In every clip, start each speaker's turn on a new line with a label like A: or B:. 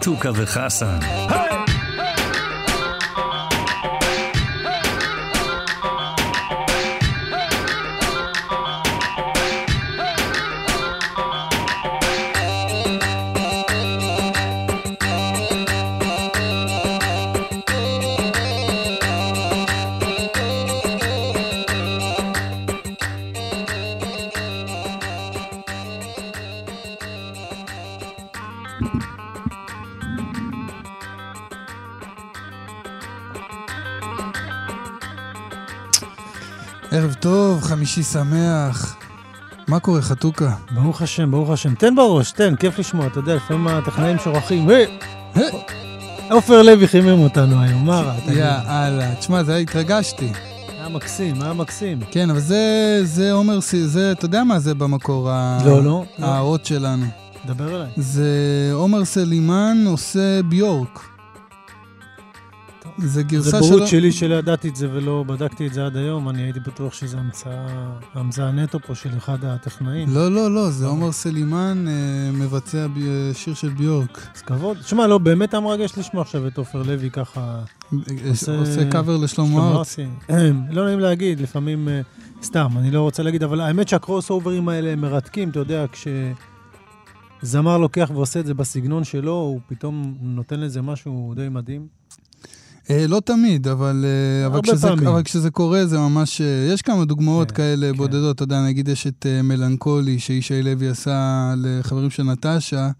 A: חתוכה וחסן.
B: חמישי שמח. מה קורה, חתוכה?
C: ברוך השם, ברוך השם. תן בראש, תן, כיף לשמוע, אתה יודע, לפעמים הטכנאים שורחים. עופר לוי חימם אותנו היום, מה רע?
B: יא אללה, תשמע, זה התרגשתי.
C: היה מקסים, היה מקסים.
B: כן, אבל זה, זה עומר, זה, אתה יודע מה זה במקור,
C: לא, לא.
B: האות שלנו.
C: דבר אליי.
B: זה עומר סלימן עושה ביורק. זה גרסה שלו...
C: זה בורות שלי שלא ידעתי את זה ולא בדקתי את זה עד היום, אני הייתי בטוח שזה המצאה, המצאה נטו פה של אחד הטכנאים.
B: לא, לא, לא, זה עומר סלימן אה, מבצע ב... שיר של ביורק.
C: אז כבוד. תשמע, לא, באמת היה מרגש לשמוע עכשיו את עופר לוי ככה...
B: עושה, עושה קאבר לשלמה ארצי.
C: לא נעים להגיד, לפעמים... סתם, אני לא רוצה להגיד, אבל האמת שהקרוס אוברים האלה הם מרתקים, אתה יודע, כשזמר לוקח ועושה את זה בסגנון שלו, הוא פתאום נותן לזה משהו די מדהים.
B: אה, לא תמיד, אבל, אה, אבל, כשזה, אבל כשזה קורה זה ממש... אה, יש כמה דוגמאות כן, כאלה כן. בודדות, אתה יודע, נגיד יש את מלנכולי, שישי לוי עשה לחברים של נטשה,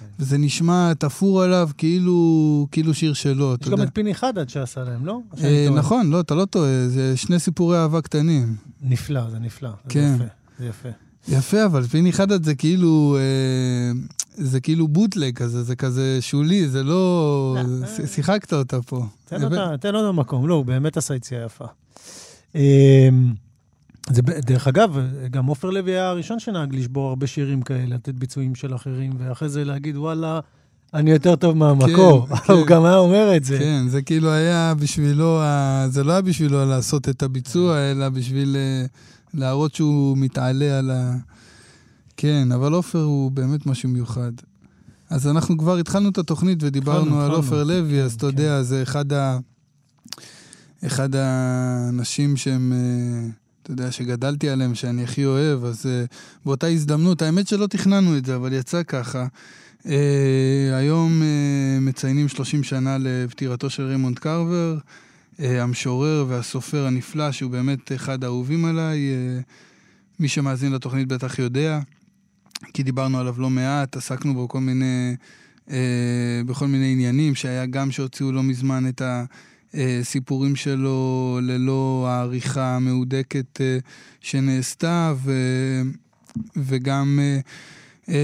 B: כן. וזה נשמע תפור עליו כאילו, כאילו שיר שלו,
C: יש גם את פיני חדד שעשה להם, לא?
B: אה, נכון, לא, אתה לא טועה, זה שני סיפורי אהבה קטנים.
C: נפלא, זה נפלא.
B: כן.
C: זה יפה, זה יפה.
B: יפה, אבל פיני חדד זה כאילו, אה, זה כאילו בוטלג כזה, זה כזה שולי, זה לא... לא שיחקת אותה פה.
C: תן אותה, תן אותה מקום, לא, הוא באמת עשה יציאה יפה. אה, זה, דרך אגב, גם עופר לוי היה הראשון שנהג לשבור הרבה שירים כאלה, לתת ביצועים של אחרים, ואחרי זה להגיד, וואלה, אני יותר טוב מהמקור. כן, כן. הוא גם היה אומר את זה.
B: כן, זה כאילו היה בשבילו, זה לא היה בשבילו לעשות את הביצוע, אלא בשביל... אה, להראות שהוא מתעלה על ה... כן, אבל עופר הוא באמת משהו מיוחד. אז אנחנו כבר התחלנו את התוכנית ודיברנו על עופר לוי, אז אתה כן. יודע, זה אחד ה... אחד האנשים שהם, אה, אתה יודע, שגדלתי עליהם, שאני הכי אוהב, אז אה, באותה הזדמנות, האמת שלא תכננו את זה, אבל יצא ככה. Uh, היום uh, מציינים 30 שנה לפטירתו של רימונד קרבר. אה, המשורר והסופר הנפלא, שהוא באמת אחד האהובים עליי. אה, מי שמאזין לתוכנית בטח יודע, כי דיברנו עליו לא מעט, עסקנו בו כל מיני, אה, בכל מיני עניינים, שהיה גם שהוציאו לא מזמן את הסיפורים שלו ללא העריכה המהודקת שנעשתה, ו, וגם...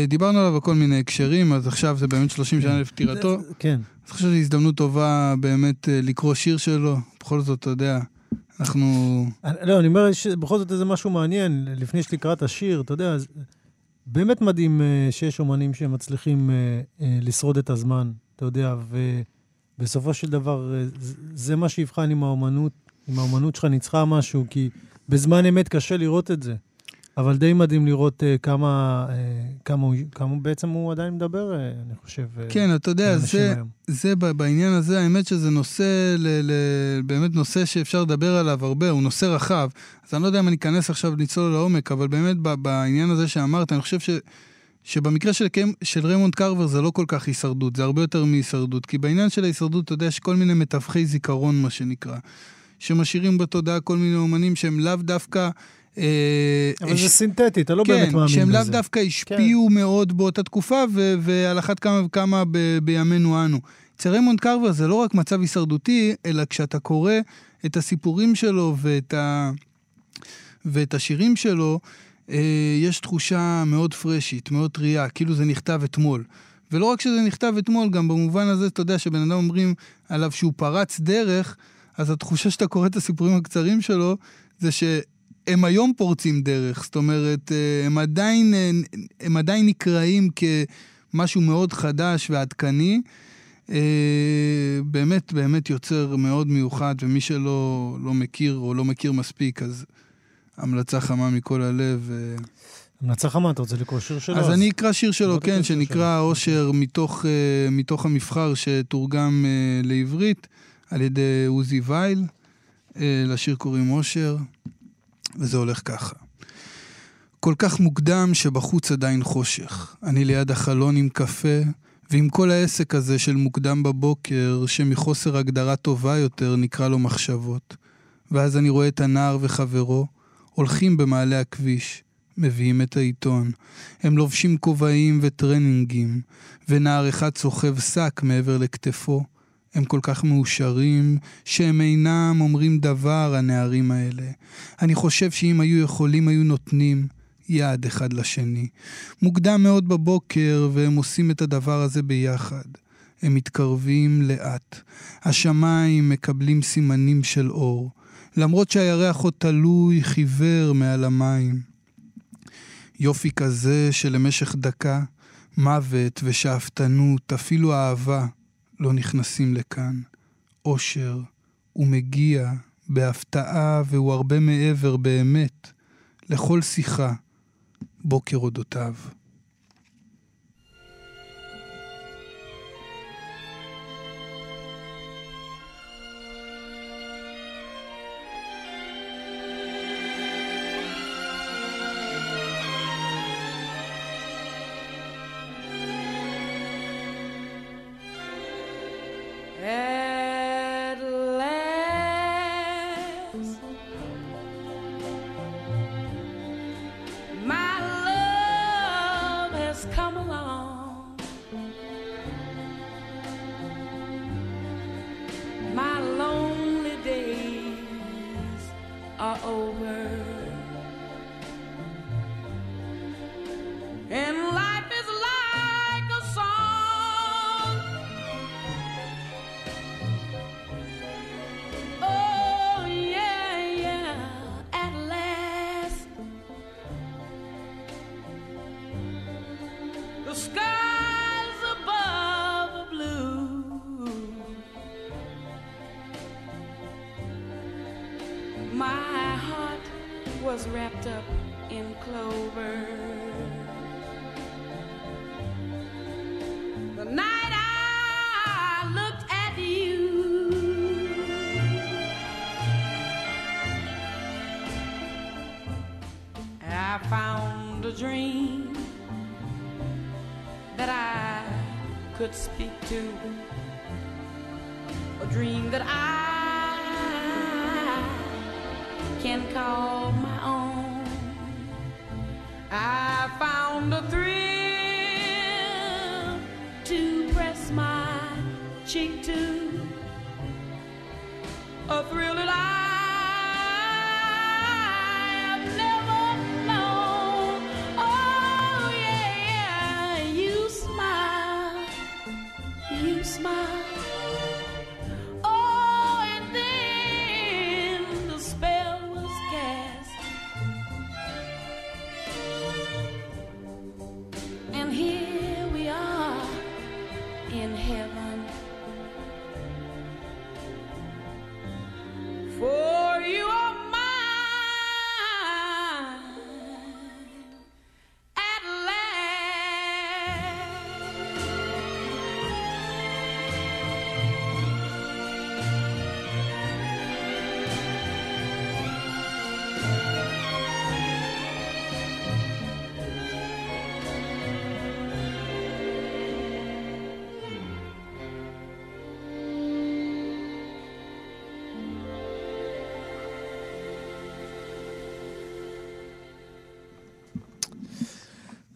B: דיברנו עליו בכל מיני הקשרים, אז עכשיו זה באמת 30 שנה לפטירתו.
C: כן.
B: אני חושב שזו הזדמנות טובה באמת אה, לקרוא שיר שלו. בכל זאת, אתה יודע, אנחנו...
C: לא, אני אומר שבכל זאת איזה משהו מעניין, לפני שלקראת את השיר, אתה יודע, באמת מדהים אה, שיש אומנים שמצליחים אה, לשרוד את הזמן, אתה יודע, ובסופו של דבר זה מה שיבחן עם האומנות, אם האומנות שלך ניצחה משהו, כי בזמן אמת קשה לראות את זה. אבל די מדהים לראות uh, כמה, uh, כמה, כמה בעצם הוא עדיין מדבר, uh, אני חושב.
B: כן, אתה יודע, זה, זה בעניין הזה, האמת שזה נושא, ל, ל, באמת נושא שאפשר לדבר עליו הרבה, הוא נושא רחב. אז אני לא יודע אם אני אכנס עכשיו לצלול לעומק, אבל באמת בעניין הזה שאמרת, אני חושב ש... שבמקרה של, של ריימונד קרבר זה לא כל כך הישרדות, זה הרבה יותר מהישרדות. כי בעניין של ההישרדות, אתה יודע, יש כל מיני מתווכי זיכרון, מה שנקרא, שמשאירים בתודעה כל מיני אומנים שהם לאו דווקא
C: אה, אבל זה סינתטי, אתה לא באמת מאמין
B: בזה. כן, שהם לאו דווקא השפיעו כן. מאוד באותה תקופה, ועל אחת כמה וכמה בימינו אנו. אצל ריימונד קרבר זה לא רק מצב הישרדותי, אלא כשאתה קורא את הסיפורים שלו ואת, ה... ואת השירים שלו, אה, יש תחושה מאוד פרשית, מאוד טריה, כאילו זה נכתב אתמול. ולא רק שזה נכתב אתמול, גם במובן הזה, אתה יודע, שבן אדם אומרים עליו שהוא פרץ דרך, אז התחושה שאתה קורא את הסיפורים הקצרים שלו, זה ש... הם היום פורצים דרך, זאת אומרת, אה, הם עדיין, אה, הם עדיין נקראים כמשהו מאוד חדש ועדכני. אה, באמת, באמת יוצר מאוד מיוחד, ומי שלא לא מכיר או לא מכיר מספיק, אז המלצה חמה מכל הלב.
C: מנצח מה, אתה רוצה לקרוא שיר שלו?
B: אז אני אקרא שיר שלו, כן,
C: שיר
B: שנקרא. אושר מתוך, מתוך המבחר שתורגם לעברית על ידי עוזי וייל. לשיר קוראים אושר, וזה הולך ככה. כל כך מוקדם שבחוץ עדיין חושך. אני ליד החלון עם קפה, ועם כל העסק הזה של מוקדם בבוקר, שמחוסר הגדרה טובה יותר נקרא לו מחשבות. ואז אני רואה את הנער וחברו, הולכים במעלה הכביש, מביאים את העיתון. הם לובשים כובעים וטרנינגים, ונער אחד סוחב שק מעבר לכתפו. הם כל כך מאושרים, שהם אינם אומרים דבר, הנערים האלה. אני חושב שאם היו יכולים, היו נותנים יד אחד לשני. מוקדם מאוד בבוקר, והם עושים את הדבר הזה ביחד. הם מתקרבים לאט. השמיים מקבלים סימנים של אור, למרות שהירח עוד תלוי חיוור מעל המים. יופי כזה שלמשך דקה, מוות ושאפתנות, אפילו אהבה, לא נכנסים לכאן. אושר, הוא מגיע בהפתעה והוא הרבה מעבר באמת לכל שיחה, בוקר אודותיו.
A: Wrapped up in clover. The night I looked at you. I found a dream that I could speak to, a dream that I can call found a thrill to press my cheek to, a thrill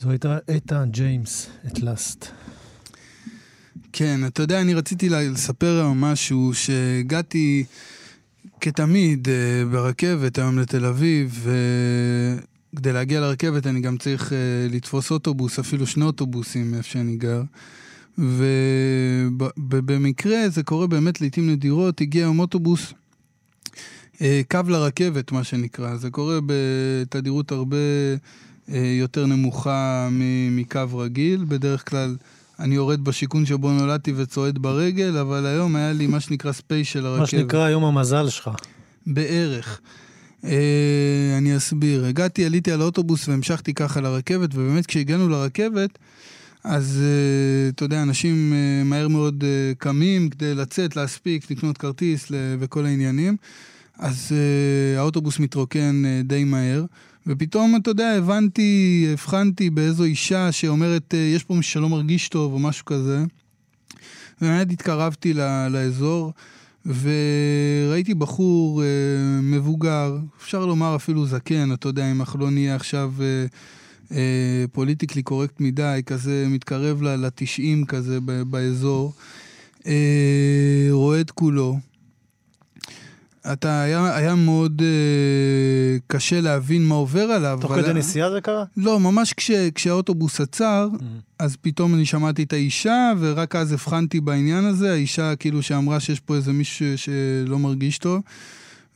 C: זו הייתה איתן ג'יימס, את לאסט.
B: כן, אתה יודע, אני רציתי לספר היום משהו, שהגעתי כתמיד אה, ברכבת היום לתל אביב, וכדי להגיע לרכבת אני גם צריך אה, לתפוס אוטובוס, אפילו שני אוטובוסים מאיפה שאני גר. ובמקרה, זה קורה באמת לעיתים נדירות, הגיע היום אוטובוס, אה, קו לרכבת, מה שנקרא. זה קורה בתדירות הרבה יותר נמוכה מקו רגיל. בדרך כלל אני יורד בשיכון שבו נולדתי וצועד ברגל, אבל היום היה לי מה שנקרא special של הרכבת.
C: מה שנקרא יום המזל שלך.
B: בערך. אה, אני אסביר. הגעתי, עליתי על האוטובוס והמשכתי ככה לרכבת, ובאמת כשהגענו לרכבת, אז אה, אתה יודע, אנשים אה, מהר מאוד אה, קמים כדי לצאת, להספיק, לקנות כרטיס וכל העניינים. אז אה, האוטובוס מתרוקן אה, די מהר, ופתאום, אתה יודע, הבנתי, הבחנתי באיזו אישה שאומרת, אה, יש פה מישהו שלא מרגיש טוב או משהו כזה. ובאמת התקרבתי ל- לאזור, וראיתי בחור אה, מבוגר, אפשר לומר אפילו זקן, אתה יודע, אם אנחנו לא נהיה עכשיו אה, אה, פוליטיקלי קורקט מדי, כזה מתקרב ל-90 כזה ב- באזור, אה, רועד כולו. אתה, היה, היה מאוד אה, קשה להבין מה עובר עליו.
C: תוך כדי נסיעה זה קרה?
B: לא, ממש כש, כשהאוטובוס עצר, אז פתאום אני שמעתי את האישה, ורק אז הבחנתי בעניין הזה, האישה כאילו שאמרה שיש פה איזה מישהו שלא מרגיש טוב.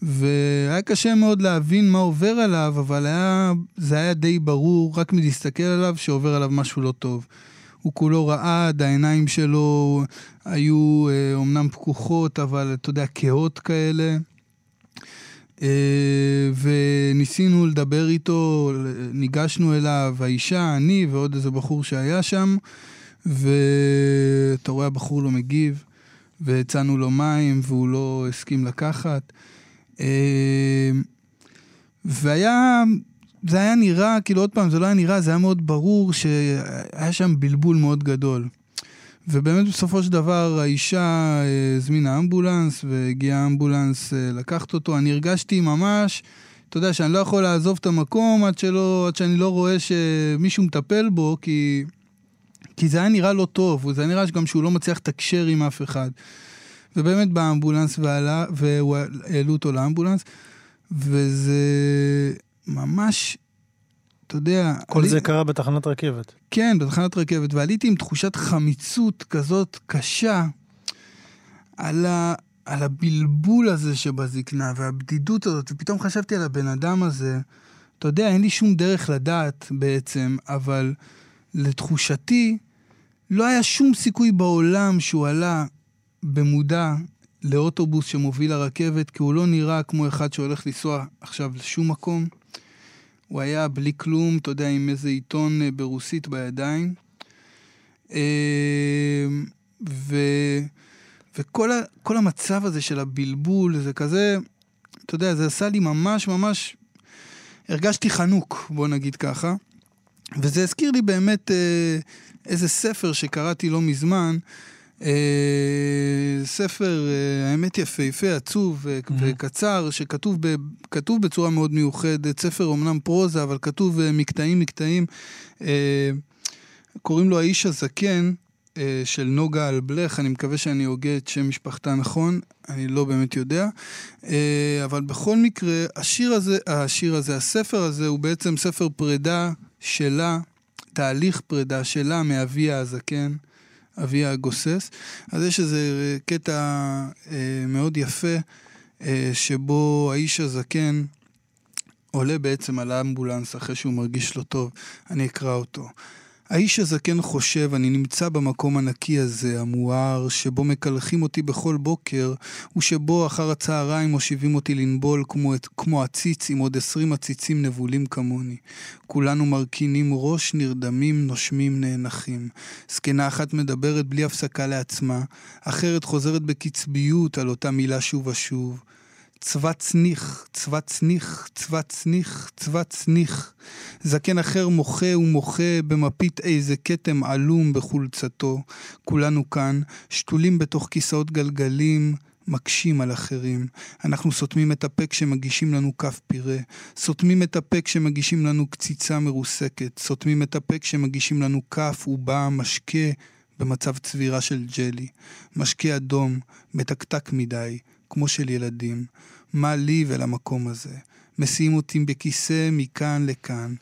B: והיה קשה מאוד להבין מה עובר עליו, אבל היה, זה היה די ברור, רק מלהסתכל עליו, שעובר עליו משהו לא טוב. הוא כולו רעד, העיניים שלו היו אה, אומנם פקוחות, אבל אתה יודע, כהות כאלה. אה, וניסינו לדבר איתו, ניגשנו אליו, האישה, אני ועוד איזה בחור שהיה שם, ואתה רואה, הבחור לא מגיב, והצענו לו מים והוא לא הסכים לקחת. אה, והיה, זה היה נראה, כאילו עוד פעם, זה לא היה נראה, זה היה מאוד ברור שהיה שם בלבול מאוד גדול. ובאמת בסופו של דבר האישה אה, הזמינה אמבולנס, והגיע האמבולנס אה, לקחת אותו. אני הרגשתי ממש, אתה יודע, שאני לא יכול לעזוב את המקום עד, שלא, עד שאני לא רואה שמישהו מטפל בו, כי, כי זה היה נראה לא טוב, וזה היה נראה גם שהוא לא מצליח לתקשר עם אף אחד. ובאמת בא האמבולנס ועלה, והעלו אותו לאמבולנס, וזה ממש, אתה יודע...
C: כל
B: עלי-
C: זה קרה בתחנת רכבת.
B: כן, בתחנת רכבת, ועליתי עם תחושת חמיצות כזאת קשה על, ה, על הבלבול הזה שבזקנה והבדידות הזאת, ופתאום חשבתי על הבן אדם הזה. אתה יודע, אין לי שום דרך לדעת בעצם, אבל לתחושתי, לא היה שום סיכוי בעולם שהוא עלה במודע לאוטובוס שמוביל לרכבת, כי הוא לא נראה כמו אחד שהולך לנסוע עכשיו לשום מקום. הוא היה בלי כלום, אתה יודע, עם איזה עיתון אה, ברוסית בידיים. אה, ו... וכל ה... המצב הזה של הבלבול, זה כזה, אתה יודע, זה עשה לי ממש ממש... הרגשתי חנוק, בוא נגיד ככה. וזה הזכיר לי באמת אה, איזה ספר שקראתי לא מזמן, אה, ספר, אה, האמת יפהפה, עצוב אה. וקצר, שכתוב ב, כתוב בצורה מאוד מיוחדת, ספר אמנם פרוזה, אבל כתוב אה, מקטעים מקטעים. קוראים לו האיש הזקן, של נוגה אלבלך, אני מקווה שאני הוגה את שם משפחתה נכון, אני לא באמת יודע. אבל בכל מקרה, השיר הזה, השיר הזה, הספר הזה, הוא בעצם ספר פרידה שלה, תהליך פרידה שלה מאביה הזקן. אביה הגוסס. אז יש איזה קטע אה, מאוד יפה, אה, שבו האיש הזקן עולה בעצם על האמבולנס אחרי שהוא מרגיש לא טוב. אני אקרא אותו. האיש הזקן חושב, אני נמצא במקום הנקי הזה, המואר, שבו מקלחים אותי בכל בוקר, ושבו אחר הצהריים מושיבים אותי לנבול כמו, כמו עציץ עם עוד עשרים עציצים נבולים כמוני. כולנו מרכינים ראש, נרדמים, נושמים, נאנחים. זקנה אחת מדברת בלי הפסקה לעצמה, אחרת חוזרת בקצביות על אותה מילה שוב ושוב. צבא צניח, צבא צניח. זקן אחר מוחה ומוחה במפית איזה כתם עלום בחולצתו. כולנו כאן, שתולים בתוך כיסאות גלגלים, מקשים על אחרים. אנחנו סותמים את הפה כשמגישים לנו כף פירה. סותמים את הפה כשמגישים לנו קציצה מרוסקת. סותמים את הפה כשמגישים לנו כף ובא משקה במצב צבירה של ג'לי. משקה אדום, מתקתק מדי, כמו של ילדים. מה לי ולמקום הזה? מסיעים אותי בכיסא מכאן לכאן.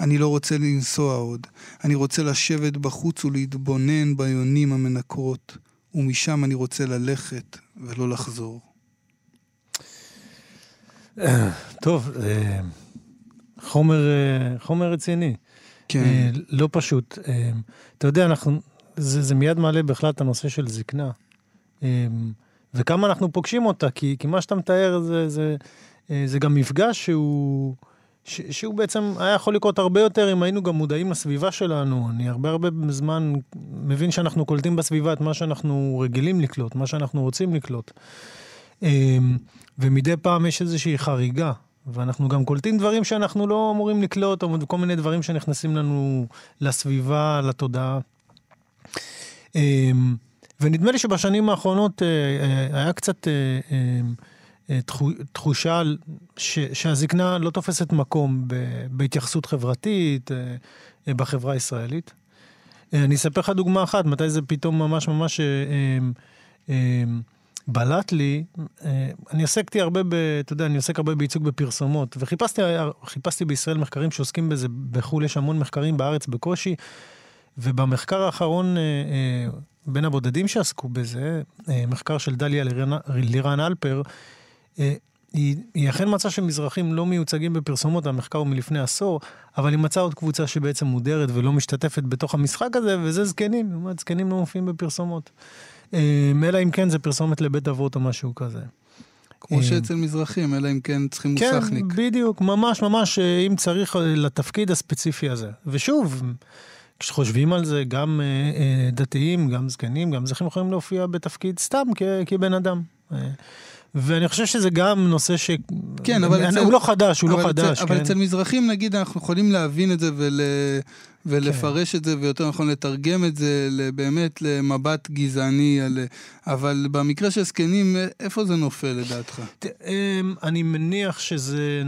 B: אני לא רוצה לנסוע עוד. אני רוצה לשבת בחוץ ולהתבונן ביונים המנקרות, ומשם אני רוצה ללכת ולא לחזור.
C: טוב, אה, חומר, אה, חומר רציני.
B: כן,
C: אה, לא פשוט. אתה יודע, אנחנו, זה, זה מיד מעלה בכלל את הנושא של זקנה. אה, וכמה אנחנו פוגשים אותה, כי, כי מה שאתה מתאר זה, זה אה, זה גם מפגש שהוא, ש, שהוא בעצם היה יכול לקרות הרבה יותר אם היינו גם מודעים לסביבה שלנו. אני הרבה הרבה זמן מבין שאנחנו קולטים בסביבה את מה שאנחנו רגילים לקלוט, מה שאנחנו רוצים לקלוט. אה, ומדי פעם יש איזושהי חריגה, ואנחנו גם קולטים דברים שאנחנו לא אמורים לקלוט, או כל מיני דברים שנכנסים לנו לסביבה, לתודעה. ונדמה לי שבשנים האחרונות אה, אה, היה קצת אה, תחושה ש, שהזקנה לא תופסת מקום בהתייחסות חברתית בחברה הישראלית. אני אספר לך דוגמה אחת, מתי זה פתאום ממש ממש בלט לי, אני עסקתי הרבה, ב, אתה יודע, אני עוסק הרבה בייצוג בפרסומות, וחיפשתי בישראל מחקרים שעוסקים בזה, בחו"ל יש המון מחקרים, בארץ בקושי. ובמחקר האחרון, בין הבודדים שעסקו בזה, אה, מחקר של דליה לירן אלפר, היא, היא אכן מצאה שמזרחים לא מיוצגים בפרסומות, המחקר הוא מלפני עשור, אבל היא מצאה עוד קבוצה שבעצם מודרת ולא משתתפת בתוך המשחק הזה, וזה זקנים, זאת אומרת, זקנים לא מופיעים בפרסומות. אלא אם כן זה פרסומת לבית אבות או משהו כזה.
B: כמו שאצל מזרחים, אלא אם כן צריכים
C: כן,
B: מוסכניק.
C: כן, בדיוק, ממש ממש, אם צריך לתפקיד הספציפי הזה. ושוב, כשחושבים על זה, גם אה, אה, דתיים, גם זקנים, גם זכים יכולים להופיע בתפקיד סתם כ, כבן אדם. אה, ואני חושב שזה גם נושא ש...
B: כן, אבל
C: אני,
B: אצל...
C: הוא לא חדש, הוא לא חדש,
B: אצל,
C: כן.
B: אבל אצל מזרחים, נגיד, אנחנו יכולים להבין את זה ול... ולפרש כן. את זה, ויותר נכון לתרגם את זה באמת למבט גזעני, על... אבל במקרה של זקנים, איפה זה נופל לדעתך?
C: אמ, אני מניח שזה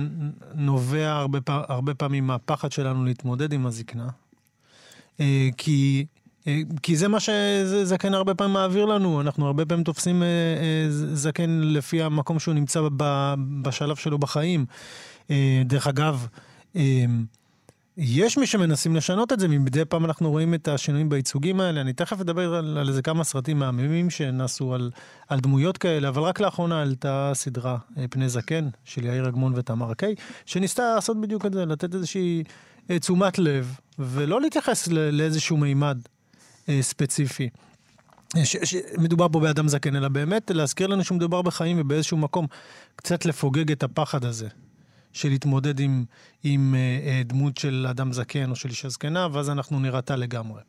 C: נובע הרבה, פעם, הרבה פעמים מהפחד שלנו להתמודד עם הזקנה. אה, כי... אה, כי זה מה שזקן הרבה פעמים מעביר לנו, אנחנו הרבה פעמים תופסים אה, זקן לפי המקום שהוא נמצא בשלב שלו בחיים. דרך אגב, יש מי שמנסים לשנות את זה, מדי פעם אנחנו רואים את השינויים בייצוגים האלה. אני תכף אדבר על, על איזה כמה סרטים מהממים שנעשו על, על דמויות כאלה, אבל רק לאחרונה עלתה סדרה פני זקן של יאיר אגמון ותמר קיי, שניסתה לעשות בדיוק את זה, לתת איזושהי תשומת לב, ולא להתייחס לאיזשהו מימד אה, ספציפי. ש, ש, מדובר פה באדם זקן, אלא באמת להזכיר לנו שמדובר בחיים ובאיזשהו מקום קצת לפוגג את הפחד הזה של להתמודד עם, עם אה, אה, דמות של אדם זקן או של אישה זקנה, ואז אנחנו נירתע לגמרי.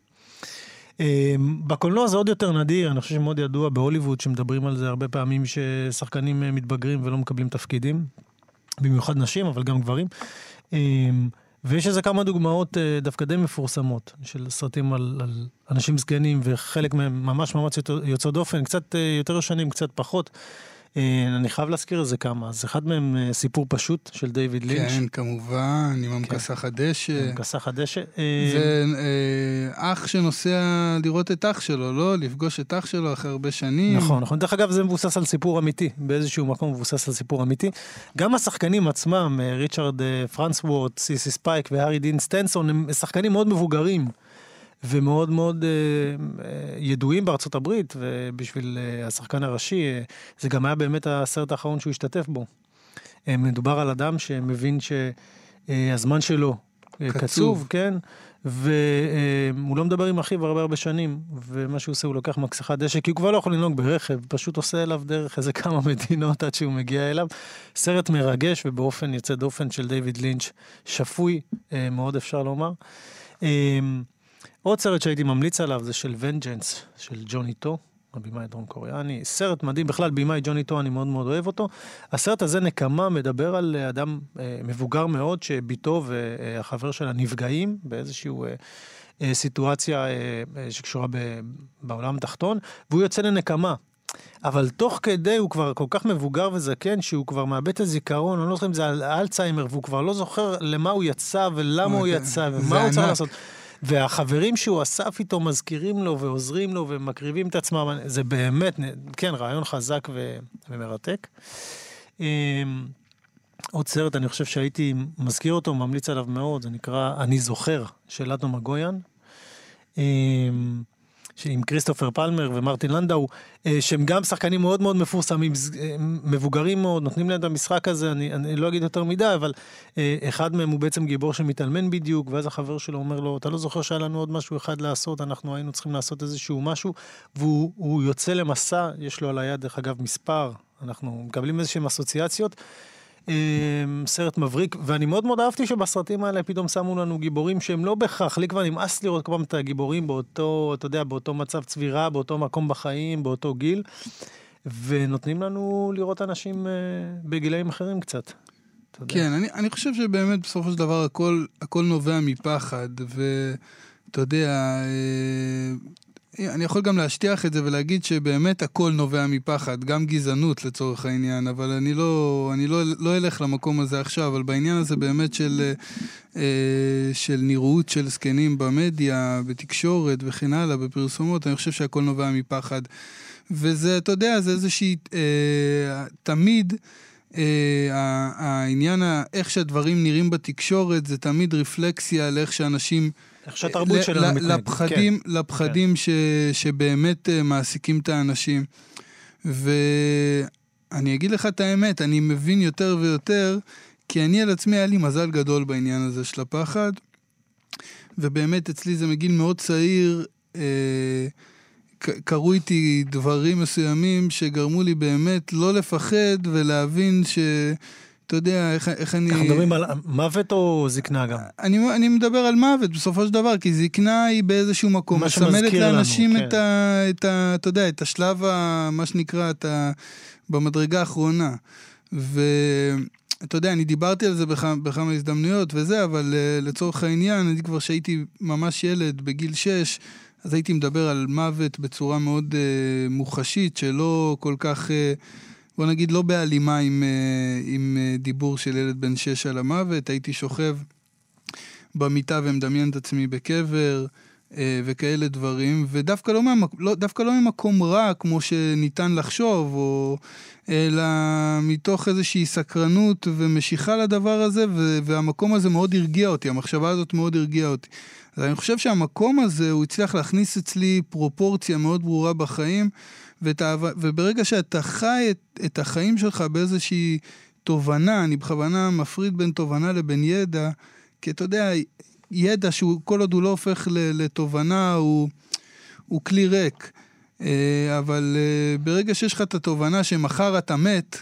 C: אה, בקולנוע זה עוד יותר נדיר, אני חושב שמאוד ידוע בהוליווד שמדברים על זה הרבה פעמים ששחקנים אה, מתבגרים ולא מקבלים תפקידים, במיוחד נשים, אבל גם גברים. אה, ויש איזה כמה דוגמאות אה, דווקא די מפורסמות של סרטים על, על אנשים זקנים, וחלק מהם ממש ממש יוצאות דופן, קצת אה, יותר ישנים, קצת פחות. אה, אני חייב להזכיר איזה כמה. אז אחד מהם אה, סיפור פשוט של דיוויד לינץ'.
B: כן, כמובן, עם המכסח כן. הדשא.
C: המכסח הדשא.
B: זה אה, אח שנוסע לראות את אח שלו, לא? לפגוש את אח שלו אחרי הרבה שנים.
C: נכון, נכון. דרך אגב, זה מבוסס על סיפור אמיתי. באיזשהו מקום מבוסס על סיפור אמיתי. גם השחקנים עצמם, ריצ'רד פרנסוורת', סיסי ספייק והארי דין סטנטון, הם שחקנים מאוד מבוגרים. ומאוד מאוד אה, אה, ידועים בארצות הברית, ובשביל אה, השחקן הראשי, זה גם היה באמת הסרט האחרון שהוא השתתף בו. מדובר על אדם שמבין שהזמן שלו קצוב, קצוב, כן? והוא לא מדבר עם אחיו הרבה הרבה שנים, ומה שהוא עושה, הוא לוקח מכסחת דשא, כי הוא כבר לא יכול לנהוג ברכב, פשוט עושה אליו דרך איזה כמה מדינות עד שהוא מגיע אליו. סרט מרגש ובאופן יוצא דופן של דיוויד לינץ', שפוי מאוד אפשר לומר. עוד סרט שהייתי ממליץ עליו זה של Vengeance, של ג'וני טו, הבימאי הדרום קוריאני. סרט מדהים, בכלל בימאי ג'וני טו, אני מאוד מאוד אוהב אותו. הסרט הזה, נקמה, מדבר על אדם אה, מבוגר מאוד, שבתו והחבר שלה נפגעים באיזושהי אה, אה, סיטואציה אה, אה, שקשורה ב, בעולם התחתון, והוא יוצא לנקמה. אבל תוך כדי הוא כבר כל כך מבוגר וזקן, שהוא כבר מאבד את הזיכרון, אני לא זוכר אם זה אלצהיימר, והוא כבר לא זוכר למה הוא יצא ולמה הוא יצא ומה הוא צריך לעשות. והחברים שהוא אסף איתו מזכירים לו ועוזרים לו ומקריבים את עצמם, זה באמת, כן, רעיון חזק ו... ומרתק. אמ, עוד סרט, אני חושב שהייתי מזכיר אותו, ממליץ עליו מאוד, זה נקרא אני זוכר, של אדו מגויאן. עם כריסטופר פלמר ומרטין לנדאו, אה, שהם גם שחקנים מאוד מאוד מפורסמים, אה, מבוגרים מאוד, נותנים להם את המשחק הזה, אני, אני לא אגיד יותר מדי, אבל אה, אחד מהם הוא בעצם גיבור שמתאלמן בדיוק, ואז החבר שלו אומר לו, אתה לא זוכר שהיה לנו עוד משהו אחד לעשות, אנחנו היינו צריכים לעשות איזשהו משהו, והוא יוצא למסע, יש לו על היד, דרך אגב, מספר, אנחנו מקבלים איזשהם אסוציאציות. אה, סרט מבריק, ואני מאוד מאוד אהבתי שבסרטים האלה פתאום שמו לנו גיבורים שהם לא בהכרח, לי כבר נמאס לראות כל פעם את הגיבורים באותו, אתה יודע, באותו מצב צבירה, באותו מקום בחיים, באותו גיל, ונותנים לנו לראות אנשים אה, בגילאים אחרים קצת.
B: כן, אני, אני חושב שבאמת בסופו של דבר הכל, הכל נובע מפחד, ואתה יודע, אה, אני יכול גם להשטיח את זה ולהגיד שבאמת הכל נובע מפחד, גם גזענות לצורך העניין, אבל אני לא, אני לא, לא אלך למקום הזה עכשיו, אבל בעניין הזה באמת של, אה, של נראות של זקנים במדיה, בתקשורת וכן הלאה, בפרסומות, אני חושב שהכל נובע מפחד. וזה, אתה יודע, זה איזושהי, אה, תמיד... אה, העניין, איך שהדברים נראים בתקשורת, זה תמיד רפלקסיה על איך שאנשים...
C: איך שהתרבות שלנו מתנהגת.
B: לפחדים, לפחדים ש, שבאמת אה, מעסיקים את האנשים. ואני אגיד לך את האמת, אני מבין יותר ויותר, כי אני על עצמי היה לי מזל גדול בעניין הזה של הפחד, ובאמת אצלי זה מגיל מאוד צעיר, אה, קרו איתי דברים מסוימים שגרמו לי באמת לא לפחד ולהבין ש... אתה יודע, איך, איך אני...
C: אנחנו מדברים על מוות או זקנה גם?
B: אני, אני מדבר על מוות בסופו של דבר, כי זקנה היא באיזשהו מקום
C: מה
B: מסמלת
C: שמזכיר לנו,
B: לאנשים
C: כן.
B: את, ה, את ה... אתה יודע, את השלב, ה, מה שנקרא, את ה, במדרגה האחרונה. ואתה יודע, אני דיברתי על זה בכמה, בכמה הזדמנויות וזה, אבל uh, לצורך העניין, אני כבר שהייתי ממש ילד, בגיל 6, אז הייתי מדבר על מוות בצורה מאוד uh, מוחשית, שלא כל כך... Uh, בוא נגיד, לא בהלימה עם, אה, עם אה, דיבור של ילד בן שש על המוות, הייתי שוכב במיטה ומדמיין את עצמי בקבר אה, וכאלה דברים, ודווקא לא, מהמק... לא, דווקא לא ממקום רע כמו שניתן לחשוב, או... אלא מתוך איזושהי סקרנות ומשיכה לדבר הזה, ו... והמקום הזה מאוד הרגיע אותי, המחשבה הזאת מאוד הרגיעה אותי. אז אני חושב שהמקום הזה, הוא הצליח להכניס אצלי פרופורציה מאוד ברורה בחיים, ואת האהבה, וברגע שאתה חי את, את החיים שלך באיזושהי תובנה, אני בכוונה מפריד בין תובנה לבין ידע, כי אתה יודע, ידע שהוא, כל עוד הוא לא הופך לתובנה, הוא, הוא כלי ריק. אה, אבל אה, ברגע שיש לך את התובנה שמחר אתה מת,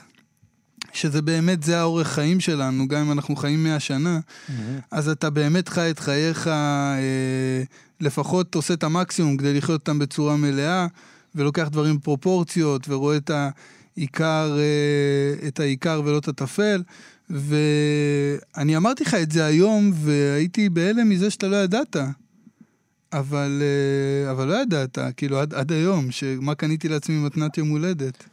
B: שזה באמת, זה האורך חיים שלנו, גם אם אנחנו חיים 100 שנה, אז אתה באמת חי את חייך, אה, לפחות עושה את המקסימום כדי לחיות אותם בצורה מלאה, ולוקח דברים בפרופורציות, ורואה את העיקר, אה, את העיקר ולא את הטפל. ואני אמרתי לך את זה היום, והייתי בהלם מזה שאתה לא ידעת. אבל, אה, אבל לא ידעת, כאילו, עד, עד היום, שמה קניתי לעצמי מתנת יום הולדת.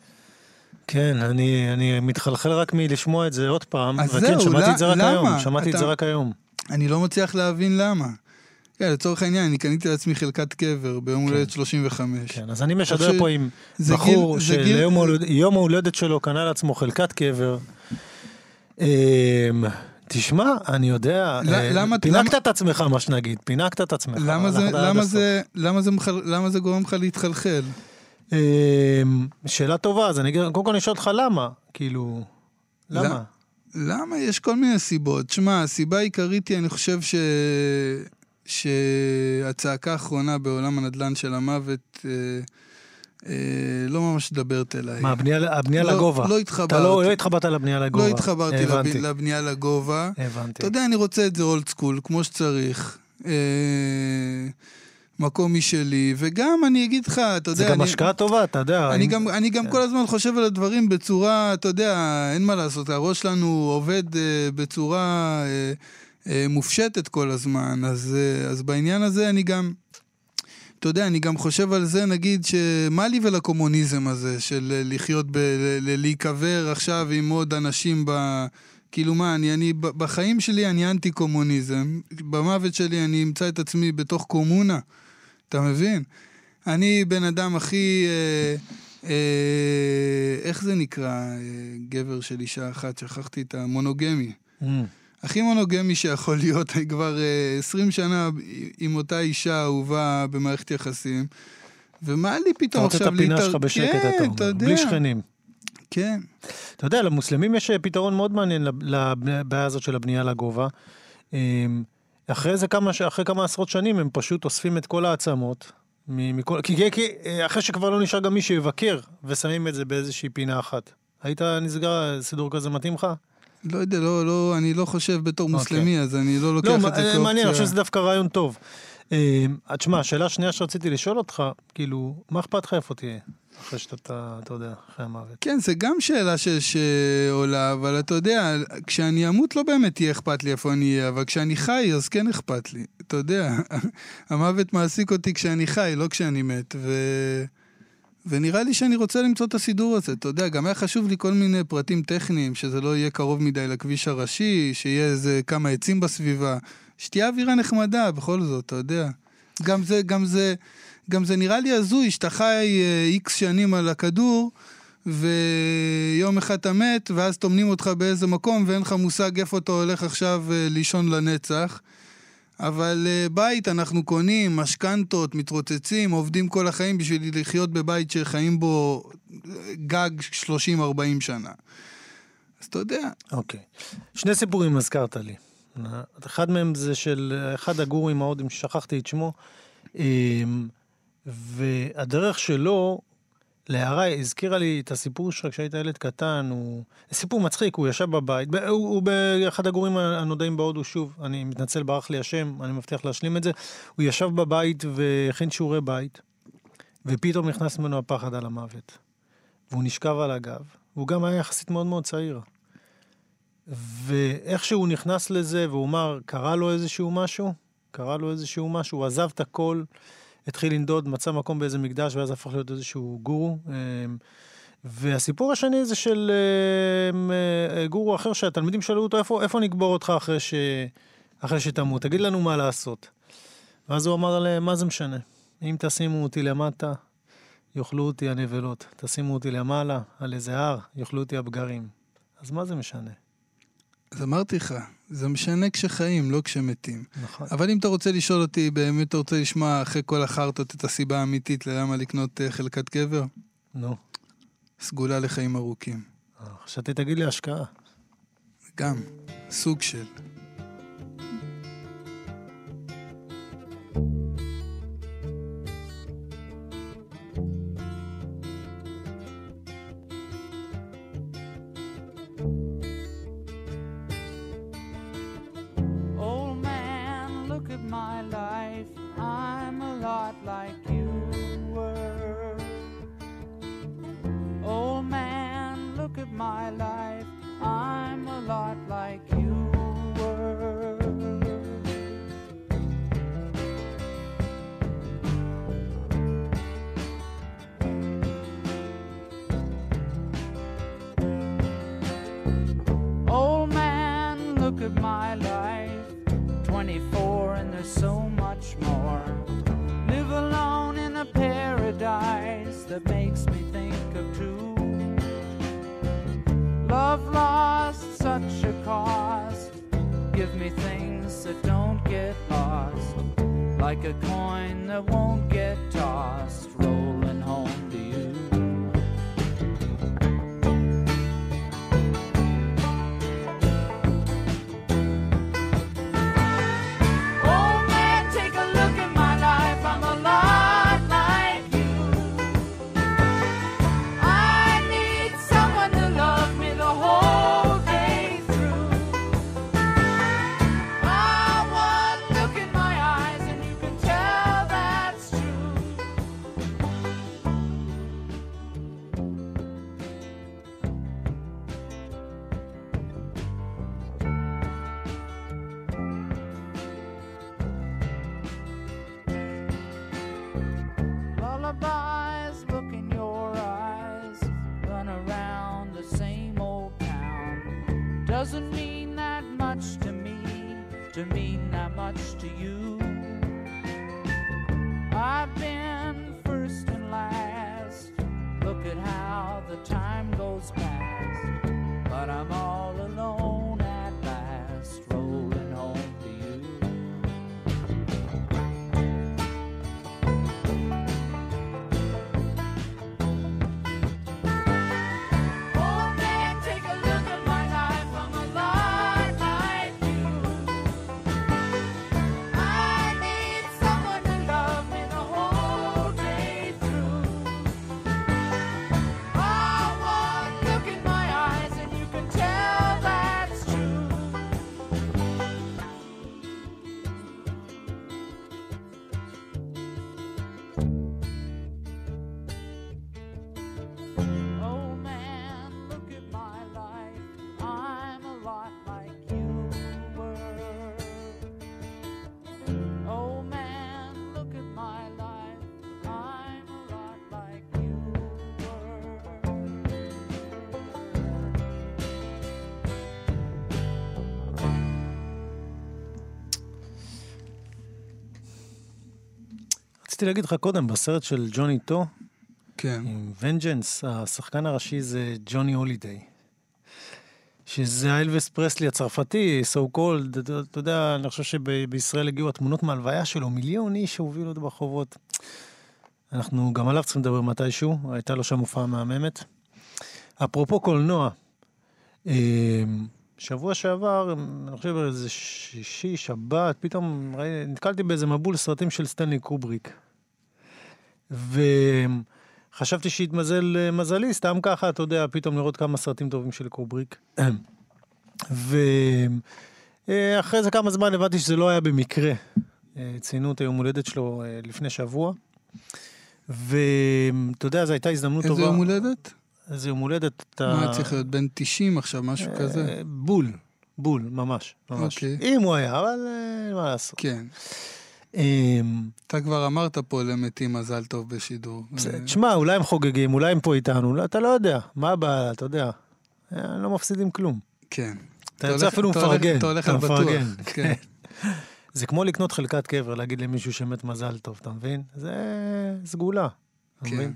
C: כן, אני, אני מתחלחל רק מלשמוע את זה עוד פעם.
B: אז
C: וכן,
B: זהו,
C: שמעתי
B: ל-
C: את זה רק
B: למה?
C: היום. שמעתי את
B: אתה-
C: זה רק היום.
B: אני לא מצליח להבין למה. כן, לצורך העניין, אני קניתי לעצמי חלקת קבר ביום הולדת 35.
C: כן, אז אני משדר
B: ש-
C: פה עם בחור
B: גיל- גיל-
C: שליום ההולד- יום ההולדת שלו קנה לעצמו חלקת קבר. אמ, תשמע, אני יודע, אה,
B: למה-
C: פינקת
B: למה-
C: את עצמך, מה שנגיד, פינקת את עצמך.
B: למה זה, למה. זה, למה, זה מחל, למה זה גורם לך להתחלחל?
C: אמ, שאלה טובה, אז אני קודם כל אשאל אותך למה, כאילו, למה?
B: למה? יש כל מיני סיבות. שמע, הסיבה העיקרית היא, אני חושב ש... שהצעקה האחרונה בעולם הנדל"ן של המוות אה, אה, לא ממש מדברת אליי.
C: מה, הבנייה- הבנייה
B: לא-
C: לגובה?
B: לא
C: אתה
B: התחברתי.
C: לא לא התחברת לבנייה לגובה.
B: לא התחברתי.
C: הבנתי,
B: לבנייה לגובה.
C: הבנתי.
B: אתה יודע, אני רוצה את זה אולד סקול, כמו שצריך. אה, מקום משלי, וגם אני אגיד לך, אתה יודע...
C: זה גם
B: אני...
C: השקעה טובה, אתה יודע.
B: אני
C: אם-
B: גם, אני גם
C: כן.
B: כל הזמן חושב על הדברים בצורה, אתה יודע, אין מה לעשות, הראש שלנו עובד אה, בצורה אה, מופשטת כל הזמן, אז, אה, אז בעניין הזה אני גם, אתה יודע, אני גם חושב על זה, נגיד, שמה לי ולקומוניזם הזה, של אה, לחיות, ב, להיקבר עכשיו עם עוד אנשים ב... כאילו מה, אני, אני, בחיים שלי אני אנטי קומוניזם, במוות שלי אני אמצא את עצמי בתוך קומונה, אתה מבין? אני בן אדם הכי... אה, אה, איך זה נקרא? אה, גבר של אישה אחת, שכחתי את המונוגמי.
C: אמ,
B: הכי מונוגמי שיכול להיות, אני כבר אה, 20 שנה עם אותה אישה אהובה במערכת יחסים, ומה לי
C: אתה
B: פתאום
C: רוצה את
B: עכשיו
C: הפינה שלך בשקט,
B: כן,
C: אתה
B: אתה
C: אומר,
B: יודע.
C: בלי שכנים.
B: כן.
C: אתה יודע, למוסלמים יש אה, פתרון מאוד מעניין לב- לבעיה הזאת של הבנייה לגובה. אמ, אחרי זה כמה, אחרי כמה עשרות שנים הם פשוט אוספים את כל העצמות. מכל, כי, כי אה, אחרי שכבר לא נשאר גם מי שיבקר, ושמים את זה באיזושהי פינה אחת. היית נסגר, סידור כזה מתאים לך?
B: לא יודע, לא, לא, אני לא חושב בתור
C: אוקיי.
B: מוסלמי, אז אני לא לוקח
C: לא,
B: את זה כאופציה.
C: מעניין, אני חושב שזה דווקא רעיון טוב. אה, תשמע, השאלה השנייה שרציתי לשאול אותך, כאילו, מה אכפת לך איפה תהיה? אחרי שאתה, אתה יודע, אחרי המוות.
B: כן, זה גם שאלה ש- שעולה, אבל אתה יודע, כשאני אמות לא באמת יהיה אכפת לי איפה אני אהיה, אבל כשאני חי, אז כן אכפת לי. אתה יודע, המוות מעסיק אותי כשאני חי, לא כשאני מת. ו... ונראה לי שאני רוצה למצוא את הסידור הזה. אתה יודע, גם היה חשוב לי כל מיני פרטים טכניים, שזה לא יהיה קרוב מדי לכביש הראשי, שיהיה איזה כמה עצים בסביבה, שתהיה אווירה נחמדה, בכל זאת, אתה יודע. גם זה, גם זה, גם זה נראה לי הזוי, שאתה חי איקס שנים על הכדור, ויום אחד אתה מת, ואז טומנים אותך באיזה מקום, ואין לך מושג איפה אתה הולך עכשיו אה, לישון לנצח. אבל אה, בית אנחנו קונים, משכנתות, מתרוצצים, עובדים כל החיים בשביל לחיות בבית שחיים בו אה, גג 30-40 שנה. אז אתה יודע,
C: אוקיי. שני סיפורים הזכרת לי. אחד מהם זה של אחד הגורים ההודים, ששכחתי את שמו, אמ, והדרך שלו להערה הזכירה לי את הסיפור שלך כשהיית ילד קטן, הוא סיפור מצחיק, הוא ישב בבית, הוא, הוא באחד הגורים הנודעים בהודו, שוב, אני מתנצל, ברח לי השם, אני מבטיח להשלים את זה, הוא ישב בבית והכין שיעורי בית, ופתאום נכנס ממנו הפחד על המוות, והוא נשכב על הגב, והוא גם היה יחסית מאוד מאוד צעיר. ואיך שהוא נכנס לזה, והוא אמר, קרה לו איזשהו משהו, קרה לו איזשהו משהו, הוא עזב את הכל, התחיל לנדוד, מצא מקום באיזה מקדש, ואז הפך להיות איזשהו גורו. אמ, והסיפור השני זה של אמ, אה, גורו אחר, שהתלמידים שאלו אותו, איפה, איפה נקבור אותך אחרי, ש... אחרי שתמות? תגיד לנו מה לעשות. ואז הוא אמר להם, מה זה משנה? אם תשימו אותי למטה, יאכלו אותי הנבלות. תשימו אותי למעלה, על איזה הר, יאכלו אותי הבגרים. אז מה זה משנה?
B: אז אמרתי לך, זה משנה כשחיים, לא כשמתים.
C: נכון.
B: אבל אם אתה רוצה לשאול אותי, באמת אתה רוצה לשמוע אחרי כל החרטות את הסיבה האמיתית ללמה לקנות אה, חלקת קבר?
C: נו.
B: סגולה לחיים ארוכים.
C: אה, חשבתי תגיד לי השקעה.
B: גם, סוג של.
A: Like you were. Old man, look at my life. I'm a lot like you were. Old man, look at my life. 24 and there's so much I won't get taught.
C: רציתי להגיד לך קודם, בסרט של ג'וני טו,
B: כן.
C: עם Vengeance, השחקן הראשי זה ג'וני הולידיי. שזה האלוויס פרסלי הצרפתי, so called, אתה- יודע, אני חושב שבישראל הגיעו התמונות מהלוויה שלו, מיליון איש שהובילו אותו ברחובות. אנחנו גם עליו צריכים לדבר מתישהו, הייתה לו שם הופעה מהממת. אפרופו קולנוע, אה, שבוע שעבר, אני חושב איזה שישי, שבת, פתאום ראי, נתקלתי באיזה מבול סרטים של סטנלי קובריק. וחשבתי שהתמזל אה, מזלי, סתם ככה, אתה יודע, פתאום לראות כמה סרטים טובים של קובריק. ואחרי זה כמה זמן הבנתי שזה לא היה במקרה. אה, ציינו את היום הולדת שלו אה, לפני שבוע. ואתה יודע, זו הייתה הזדמנות טובה.
B: איזה יום הולדת?
C: איזה יום הולדת. אתה...
B: מה, צריך להיות בן 90 עכשיו, משהו כזה?
C: אה, בול, בול, ממש, ממש.
B: אוקיי.
C: אם הוא היה, אבל אה, מה לעשות.
B: כן.
C: אמ,
B: אתה כבר אמרת פה למתים מזל טוב בשידור. אה,
C: תשמע, אולי הם חוגגים, אולי הם פה איתנו, לא, אתה לא יודע. מה הבעיה, אתה יודע. אה, לא מפסידים כלום.
B: כן.
C: אתה יוצא אפילו מפרגן.
B: אתה הולך על בטוח. כן.
C: זה כמו לקנות חלקת קבר, להגיד למישהו שמת מזל טוב, אתה מבין? זה סגולה.
B: כן.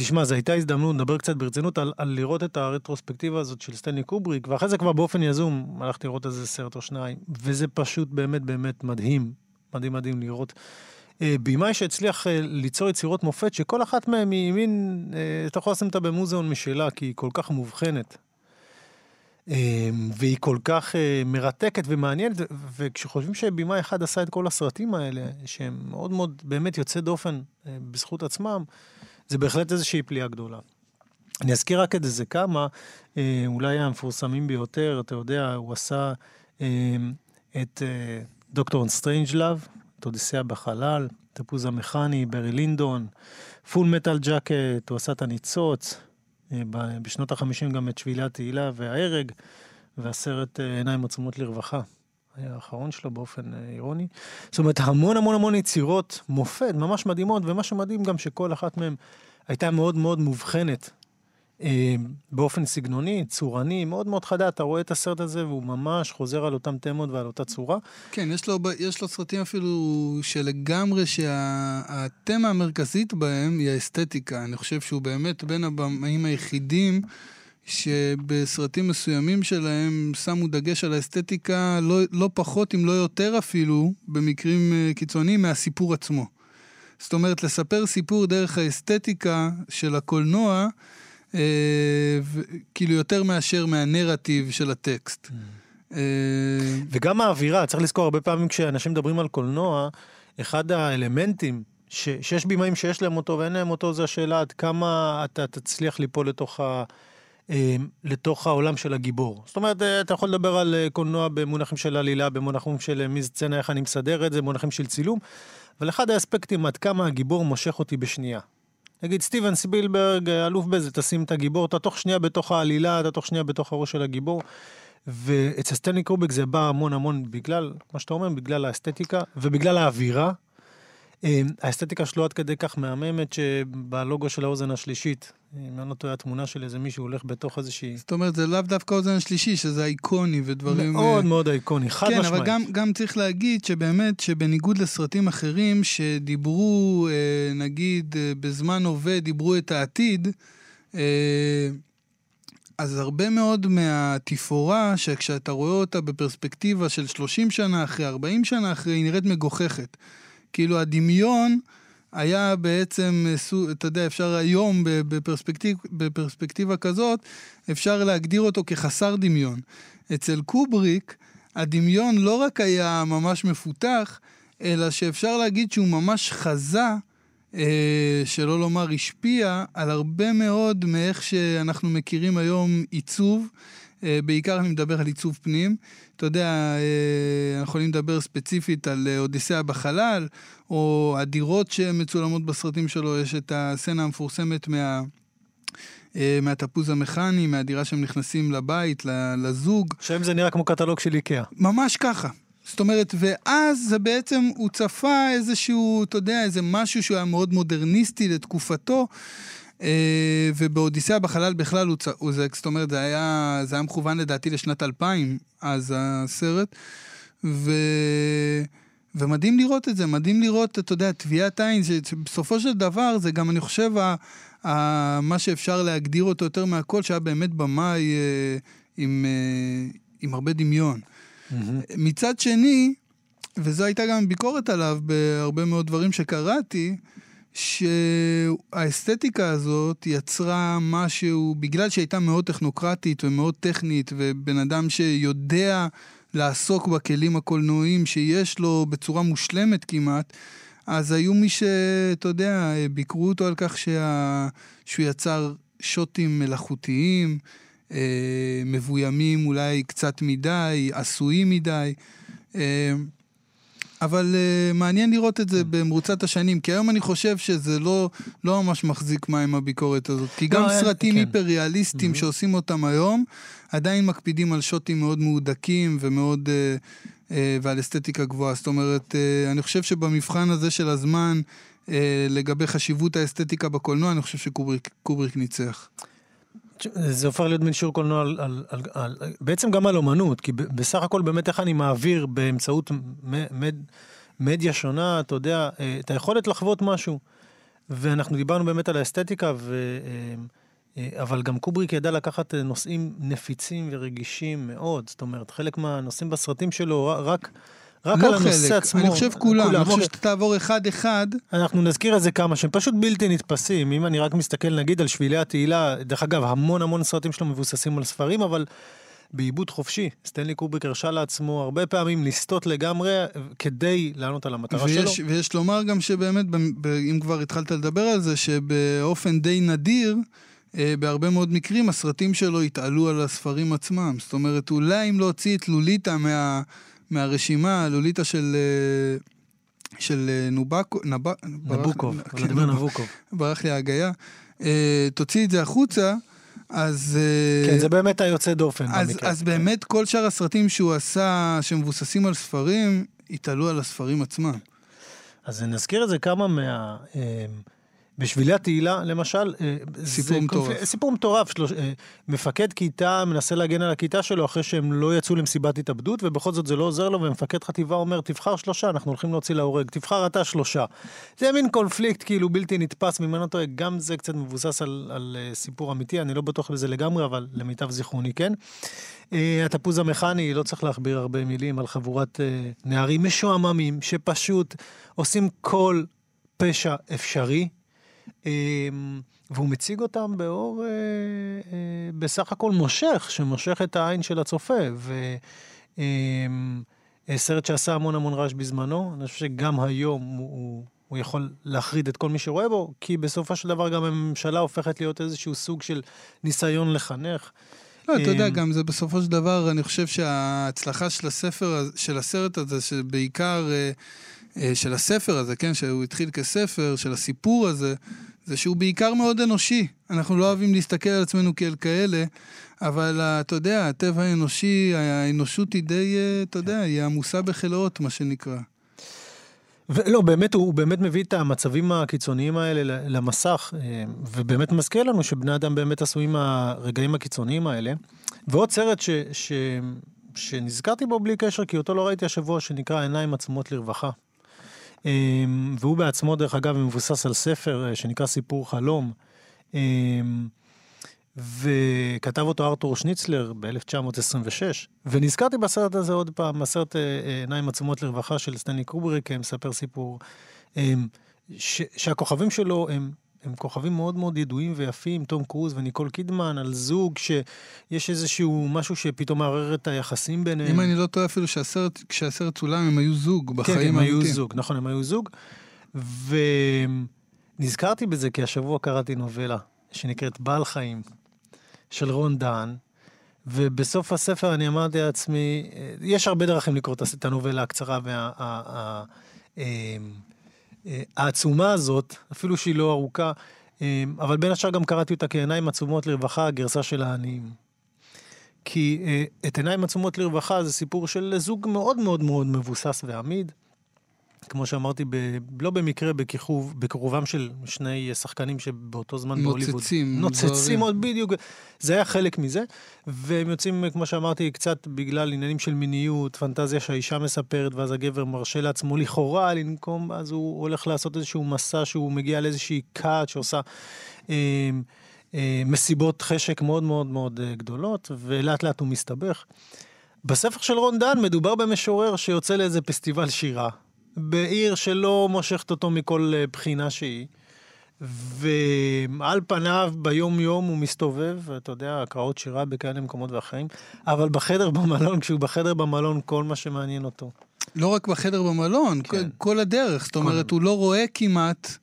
C: תשמע, זו הייתה הזדמנות, נדבר קצת ברצינות על, על לראות את הרטרוספקטיבה הזאת של סטנלי קובריק, ואחרי זה כבר באופן יזום הלכתי לראות איזה סרט או שניים, וזה פשוט באמת באמת מדהים, מדהים מדהים לראות. אה, בימאי שהצליח אה, ליצור יצירות מופת, שכל אחת מהן היא מין, אה, אתה יכול לשים אותה במוזיאון משלה, כי היא כל כך מובחנת. אה, והיא כל כך אה, מרתקת ומעניינת, וכשחושבים שבימאי אחד עשה את כל הסרטים האלה, שהם מאוד מאוד באמת יוצא דופן אה, בזכות עצמם, זה בהחלט איזושהי פליאה גדולה. אני אזכיר רק את איזה כמה, אה, אולי המפורסמים ביותר, אתה יודע, הוא עשה אה, את אה, דוקטור סטרנג'לאב, את אודיסאה בחלל, תפוז המכני, ברי לינדון, Full Metal Jacket, הוא עשה את הניצוץ, אה, בשנות החמישים גם את שבילי התהילה וההרג, והסרט אה, עיניים עצומות לרווחה. האחרון שלו באופן אה, אירוני. זאת אומרת, המון המון המון יצירות מופת, ממש מדהימות, ומה שמדהים גם שכל אחת מהן הייתה מאוד מאוד מובחנת אה, באופן סגנוני, צורני, מאוד מאוד חדה. אתה רואה את הסרט הזה והוא ממש חוזר על אותם תמות ועל אותה צורה.
B: כן, יש לו, יש לו סרטים אפילו שלגמרי שהתמה המרכזית בהם היא האסתטיקה. אני חושב שהוא באמת בין הבמאים היחידים שבסרטים מסוימים שלהם שמו דגש על האסתטיקה לא, לא פחות, אם לא יותר אפילו, במקרים אה, קיצוניים, מהסיפור עצמו. זאת אומרת, לספר סיפור דרך האסתטיקה של הקולנוע, אה, ו- כאילו יותר מאשר מהנרטיב של הטקסט. אה,
C: וגם האווירה, צריך לזכור, הרבה פעמים כשאנשים מדברים על קולנוע, אחד האלמנטים ש, שיש בימאים שיש להם אותו ואין להם אותו, זה השאלה עד כמה אתה תצליח ליפול לתוך, ה, לתוך העולם של הגיבור. זאת אומרת, אה, אתה יכול לדבר על אה, קולנוע במונחים של עלילה, במונחים של אה, מי סצנה, איך אני מסדר את זה, במונחים של צילום, אבל אחד האספקטים עד כמה הגיבור מושך אותי בשנייה. נגיד סטיבן ספילברג, אה, אלוף בזה, תשים את הגיבור, אתה תוך שנייה בתוך העלילה, אתה תוך שנייה בתוך הראש של הגיבור. ואצל סטנלי קובק זה בא המון המון בגלל, מה שאתה אומר, בגלל האסתטיקה ובגלל האווירה. אה, האסתטיקה שלו עד כדי כך מהממת שבלוגו של האוזן השלישית, אם אני לא טועה, התמונה של איזה מישהו הולך בתוך איזושהי...
B: זאת אומרת, זה לאו דווקא האוזן השלישי, שזה איקוני ודברים...
C: מאוד
B: אה,
C: מאוד איקוני, חד
B: כן,
C: משמעית.
B: אבל גם, גם צריך להגיד שבאמת, שבניגוד לסרטים אחרים שדיברו, אה, נגיד, בזמן הווה, דיברו את העתיד, אז הרבה מאוד מהתפאורה, שכשאתה רואה אותה בפרספקטיבה של 30 שנה אחרי, 40 שנה אחרי, היא נראית מגוחכת. כאילו הדמיון היה בעצם, אה, אתה יודע, אפשר היום בפרספקטיב, בפרספקטיבה כזאת, אפשר להגדיר אותו כחסר דמיון. אצל קובריק, הדמיון לא רק היה ממש מפותח, אלא שאפשר להגיד שהוא ממש חזה, אה, שלא לומר השפיע, על הרבה מאוד מאיך שאנחנו מכירים היום עיצוב. אה, בעיקר אני מדבר על עיצוב פנים. אתה יודע, אה, אנחנו יכולים לדבר ספציפית על אה, אודיסאה בחלל, או הדירות שמצולמות בסרטים שלו, יש את הסצנה המפורסמת מה... מהתפוז המכני, מהדירה שהם נכנסים לבית, לזוג.
C: שם זה נראה כמו קטלוג של איקאה.
B: ממש ככה. זאת אומרת, ואז זה בעצם, הוא צפה איזשהו, אתה יודע, איזה משהו שהוא היה מאוד מודרניסטי לתקופתו, ובאודיסאה בחלל בכלל הוא, צ... הוא זה, זאת אומרת, זה היה, זה היה מכוון לדעתי לשנת 2000, אז הסרט, ו... ומדהים לראות את זה, מדהים לראות, אתה יודע, טביעת עין, שבסופו של דבר זה גם, אני חושב, ה, ה, מה שאפשר להגדיר אותו יותר מהכל, שהיה באמת במאי אה, עם, אה, עם הרבה דמיון. Mm-hmm. מצד שני, וזו הייתה גם ביקורת עליו בהרבה מאוד דברים שקראתי, שהאסתטיקה הזאת יצרה משהו, בגלל שהיא הייתה מאוד טכנוקרטית ומאוד טכנית, ובן אדם שיודע לעסוק בכלים הקולנועיים שיש לו בצורה מושלמת כמעט, אז היו מי שאתה יודע, ביקרו אותו על כך שה... שהוא יצר שוטים מלאכותיים, אה, מבוימים אולי קצת מדי, עשויים מדי. אה, אבל uh, מעניין לראות את זה כן. במרוצת השנים, כי היום אני חושב שזה לא, לא ממש מחזיק מים הביקורת הזאת. כי גם לא, סרטים כן. היפר-ריאליסטיים mm-hmm. שעושים אותם היום, עדיין מקפידים על שוטים מאוד מהודקים ומאוד... Uh, uh, ועל אסתטיקה גבוהה. זאת אומרת, uh, אני חושב שבמבחן הזה של הזמן, לגבי חשיבות האסתטיקה בקולנוע, אני חושב שקובריק ניצח.
C: זה הופך להיות מין שיעור קולנוע על, על, על, על, בעצם גם על אומנות, כי בסך הכל באמת איך אני מעביר באמצעות מד, מדיה שונה, אתה יודע, אה, את היכולת לחוות משהו. ואנחנו דיברנו באמת על האסתטיקה, ו, אה, אה, אבל גם קובריק ידע לקחת נושאים נפיצים ורגישים מאוד. זאת אומרת, חלק מהנושאים בסרטים שלו, רק... רק
B: לא
C: על הנושא
B: חלק,
C: עצמו.
B: אני חושב כולם, כולם. אני חושב שאתה תעבור אחד-אחד.
C: אנחנו נזכיר את זה כמה שהם פשוט בלתי נתפסים. אם אני רק מסתכל נגיד על שבילי התהילה, דרך אגב, המון המון סרטים שלו מבוססים על ספרים, אבל בעיבוד חופשי. סטנלי קובריק הרשה לעצמו הרבה פעמים לסטות לגמרי כדי לענות על המטרה
B: ויש,
C: שלו.
B: ויש לומר גם שבאמת, אם כבר התחלת לדבר על זה, שבאופן די נדיר, אה, בהרבה מאוד מקרים הסרטים שלו התעלו על הספרים עצמם. זאת אומרת, אולי אם להוציא את לוליטה מה... מהרשימה, לוליטה של... אה, של אה, נובקו, נב...
C: נבוקוב, ולדימיר כן, נבוקוב.
B: ברח לי ההגייה. אה, תוציא את זה החוצה, אז...
C: כן, זה באמת היוצא דופן
B: אז, במקרה. אז באמת כל שאר הסרטים שהוא עשה, שמבוססים על ספרים, התעלו על הספרים עצמם.
C: אז נזכיר את זה כמה מה... בשבילי התהילה, למשל,
B: אה, סיפור מטורף.
C: קונפ... סיפור מטורף. שלוש... אה, מפקד כיתה מנסה להגן על הכיתה שלו אחרי שהם לא יצאו למסיבת התאבדות, ובכל זאת זה לא עוזר לו, ומפקד חטיבה אומר, תבחר שלושה, אנחנו הולכים להוציא להורג, תבחר אתה שלושה. זה מין קונפליקט כאילו בלתי נתפס, ממנו טועה, גם זה קצת מבוסס על, על אה, סיפור אמיתי, אני לא בטוח בזה לגמרי, אבל למיטב זיכרוני כן. התפוז המכני, לא צריך להכביר הרבה מילים על חבורת נערים משועממים, שפשוט עושים כל פשע אפשרי, והוא מציג אותם באור אה, אה, בסך הכל מושך, שמושך את העין של הצופה. וסרט אמ, שעשה המון המון רעש בזמנו, אני חושב שגם היום הוא, הוא יכול להחריד את כל מי שרואה בו, כי בסופו של דבר גם הממשלה הופכת להיות איזשהו סוג של ניסיון לחנך.
B: לא, אתה יודע, אמ, גם זה בסופו של דבר, אני חושב שההצלחה של הספר, של הסרט הזה, שבעיקר... אה, אה, של הספר הזה, כן, שהוא התחיל כספר, של הסיפור הזה, זה שהוא בעיקר מאוד אנושי. אנחנו לא אוהבים להסתכל על עצמנו כאל כאלה, אבל אה, אתה יודע, הטבע האנושי, האנושות היא די, אה, אתה יודע, היא עמוסה בחלאות, מה שנקרא.
C: ולא, באמת, הוא באמת מביא את המצבים הקיצוניים האלה למסך, ובאמת מזכיר לנו שבני אדם באמת עשויים מהרגעים הקיצוניים האלה. ועוד סרט ש, ש, שנזכרתי בו בלי קשר, כי אותו לא ראיתי השבוע, שנקרא עיניים עצמות לרווחה. אמ, והוא בעצמו, דרך אגב, מבוסס על ספר אה, שנקרא סיפור חלום. אמ, וכתב אותו ארתור שניצלר ב-1926, ונזכרתי בסרט הזה עוד פעם, בסרט אה, אה, עיניים עצומות לרווחה של סטנלי קובריק, מספר סיפור, אמ, ש- שהכוכבים שלו הם הם כוכבים מאוד מאוד ידועים ויפים, תום קרוז וניקול קידמן, על זוג שיש איזשהו משהו שפתאום מערער את היחסים ביניהם.
B: אם אני לא טועה אפילו שהסרט, כשהסרט צולם הם היו זוג בחיים
C: האמיתיים. כן, הם היו זוג, נכון, הם היו זוג. ונזכרתי בזה כי השבוע קראתי נובלה שנקראת בעל חיים, של רון דהן. ובסוף הספר אני אמרתי לעצמי, יש הרבה דרכים לקרוא את הנובלה הקצרה וה... אה, העצומה הזאת, אפילו שהיא לא ארוכה, אה, אבל בין השאר גם קראתי אותה כעיניים עצומות לרווחה, הגרסה של העניים. כי אה, את עיניים עצומות לרווחה זה סיפור של זוג מאוד מאוד מאוד מבוסס ועמיד, כמו שאמרתי, ב, לא במקרה, בכיכוב, בכיכובם של שני שחקנים שבאותו זמן בהוליווד.
B: נוצצים.
C: נוצצים עוד בדיוק, זה היה חלק מזה, והם יוצאים, כמו שאמרתי, קצת בגלל עניינים של מיניות, פנטזיה שהאישה מספרת, ואז הגבר מרשה לעצמו לכאורה לנקום, אז הוא הולך לעשות איזשהו מסע שהוא מגיע לאיזושהי קאט שעושה... אה, אה, מסיבות חשק מאוד מאוד מאוד אה, גדולות, ולאט לאט הוא מסתבך. בספר של רון דן מדובר במשורר שיוצא לאיזה פסטיבל שירה, בעיר שלא מושכת אותו מכל אה, בחינה שהיא. ועל פניו ביום יום הוא מסתובב, אתה יודע, הקראות שירה בכאלה מקומות ואחרים, אבל בחדר במלון, כשהוא בחדר במלון, כל מה שמעניין אותו.
B: לא רק בחדר במלון, כן. כל, כל הדרך. זאת אומרת, כל... הוא לא רואה כמעט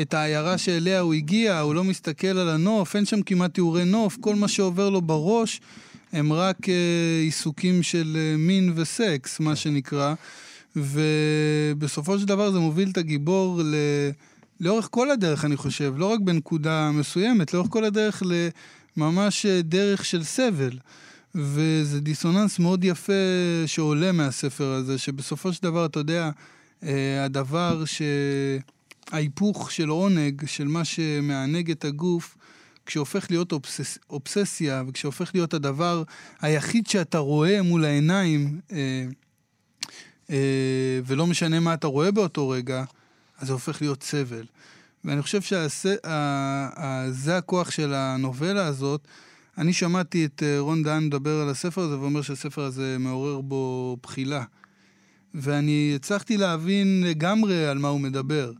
B: את העיירה שאליה הוא הגיע, הוא לא מסתכל על הנוף, אין שם כמעט תיאורי נוף, כל מה שעובר לו בראש הם רק אה, עיסוקים של אה, מין וסקס, מה שנקרא. ובסופו של דבר זה מוביל את הגיבור ל... לאורך כל הדרך, אני חושב, לא רק בנקודה מסוימת, לאורך כל הדרך לממש אה, דרך של סבל. וזה דיסוננס מאוד יפה שעולה מהספר הזה, שבסופו של דבר, אתה יודע, אה, הדבר ש... ההיפוך של עונג, של מה שמענג את הגוף, כשהופך להיות אובסס, אובססיה, וכשהופך להיות הדבר היחיד שאתה רואה מול העיניים, אה, ולא משנה מה אתה רואה באותו רגע, אז זה הופך להיות סבל. ואני חושב שזה הכוח של הנובלה הזאת. אני שמעתי את אה, רון דהן מדבר על הספר הזה ואומר שהספר הזה מעורר בו בחילה. ואני הצלחתי להבין לגמרי על מה הוא מדבר.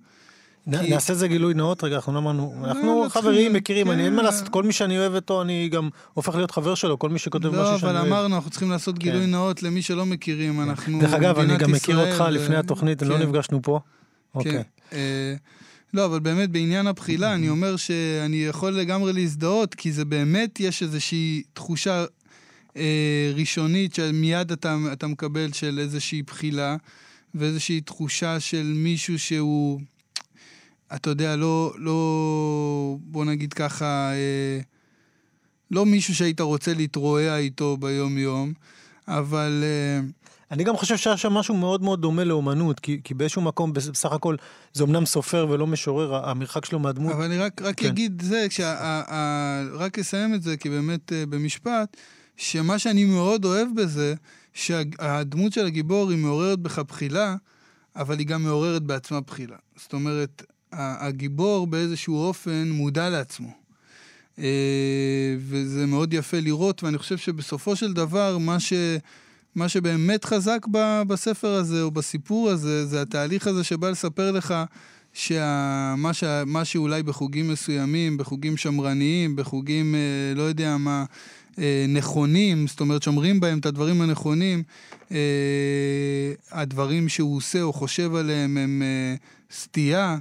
C: נעשה איזה גילוי נאות רגע, אנחנו לא אמרנו, לא, אנחנו חברים, מכירים, אני אין מה כן. לעשות, כל מי שאני אוהב אותו, אני גם הופך להיות חבר שלו, כל מי שכותב משהו
B: שאני אוהב. לא, אבל אמרנו, אנחנו צריכים לעשות גילוי כן. נאות למי שלא מכירים, כן. אנחנו
C: דרך אגב, אני גם מכיר אותך לפני התוכנית, לא נפגשנו פה. אוקיי.
B: אה, לא, אבל באמת בעניין הבחילה, אני אומר שאני יכול לגמרי להזדהות, כי זה באמת, יש איזושהי תחושה אה, ראשונית שמיד אתה, אתה מקבל של איזושהי בחילה, ואיזושהי תחושה של מישהו שהוא... אתה יודע, לא, לא, בוא נגיד ככה, אה, לא מישהו שהיית רוצה להתרועע איתו ביום-יום, אבל... אה,
C: אני גם חושב שהיה שם משהו מאוד מאוד דומה לאומנות, כי, כי באיזשהו מקום, בסך הכל, זה אמנם סופר ולא משורר, המרחק שלו מהדמות.
B: אבל אני רק, רק כן. אגיד זה, כשה, ה, ה, רק אסיים את זה, כי באמת אה, במשפט, שמה שאני מאוד אוהב בזה, שהדמות של הגיבור היא מעוררת בך בחילה, אבל היא גם מעוררת בעצמה בחילה. זאת אומרת, הגיבור באיזשהו אופן מודע לעצמו. אה, וזה מאוד יפה לראות, ואני חושב שבסופו של דבר, מה, ש, מה שבאמת חזק ב, בספר הזה, או בסיפור הזה, זה התהליך הזה שבא לספר לך שמה ש, מה שאולי בחוגים מסוימים, בחוגים שמרניים, בחוגים, אה, לא יודע מה, אה, נכונים, זאת אומרת, שומרים בהם את הדברים הנכונים, הדברים שהוא עושה או חושב עליהם הם סטייה.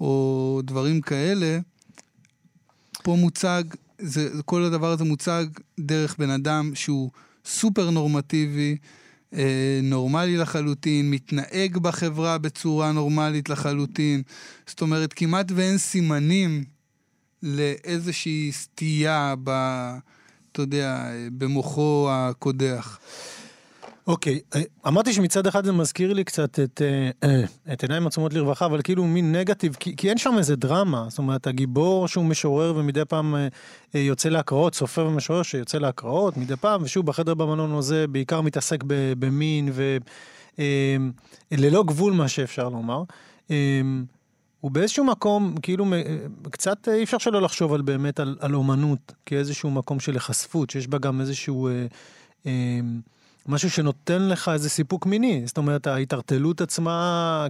B: או דברים כאלה, פה מוצג, זה, כל הדבר הזה מוצג דרך בן אדם שהוא סופר נורמטיבי, אה, נורמלי לחלוטין, מתנהג בחברה בצורה נורמלית לחלוטין. זאת אומרת, כמעט ואין סימנים לאיזושהי סטייה ב... אתה יודע, במוחו הקודח.
C: אוקיי, אה, אמרתי שמצד אחד זה מזכיר לי קצת את, אה, אה, את עיניים עצומות לרווחה, אבל כאילו מין נגטיב, כי, כי אין שם איזה דרמה. זאת אומרת, הגיבור שהוא משורר ומדי פעם יוצא להקראות, סופר ומשורר שיוצא להקראות מדי פעם, ושוב בחדר במלון הזה בעיקר מתעסק במין וללא גבול מה שאפשר לומר. הוא באיזשהו מקום, כאילו, קצת אי אפשר שלא לחשוב על באמת על, על אומנות כאיזשהו מקום של היחשפות, שיש בה גם איזשהו... אה, אה, משהו שנותן לך איזה סיפוק מיני. זאת אומרת, ההתערטלות עצמה,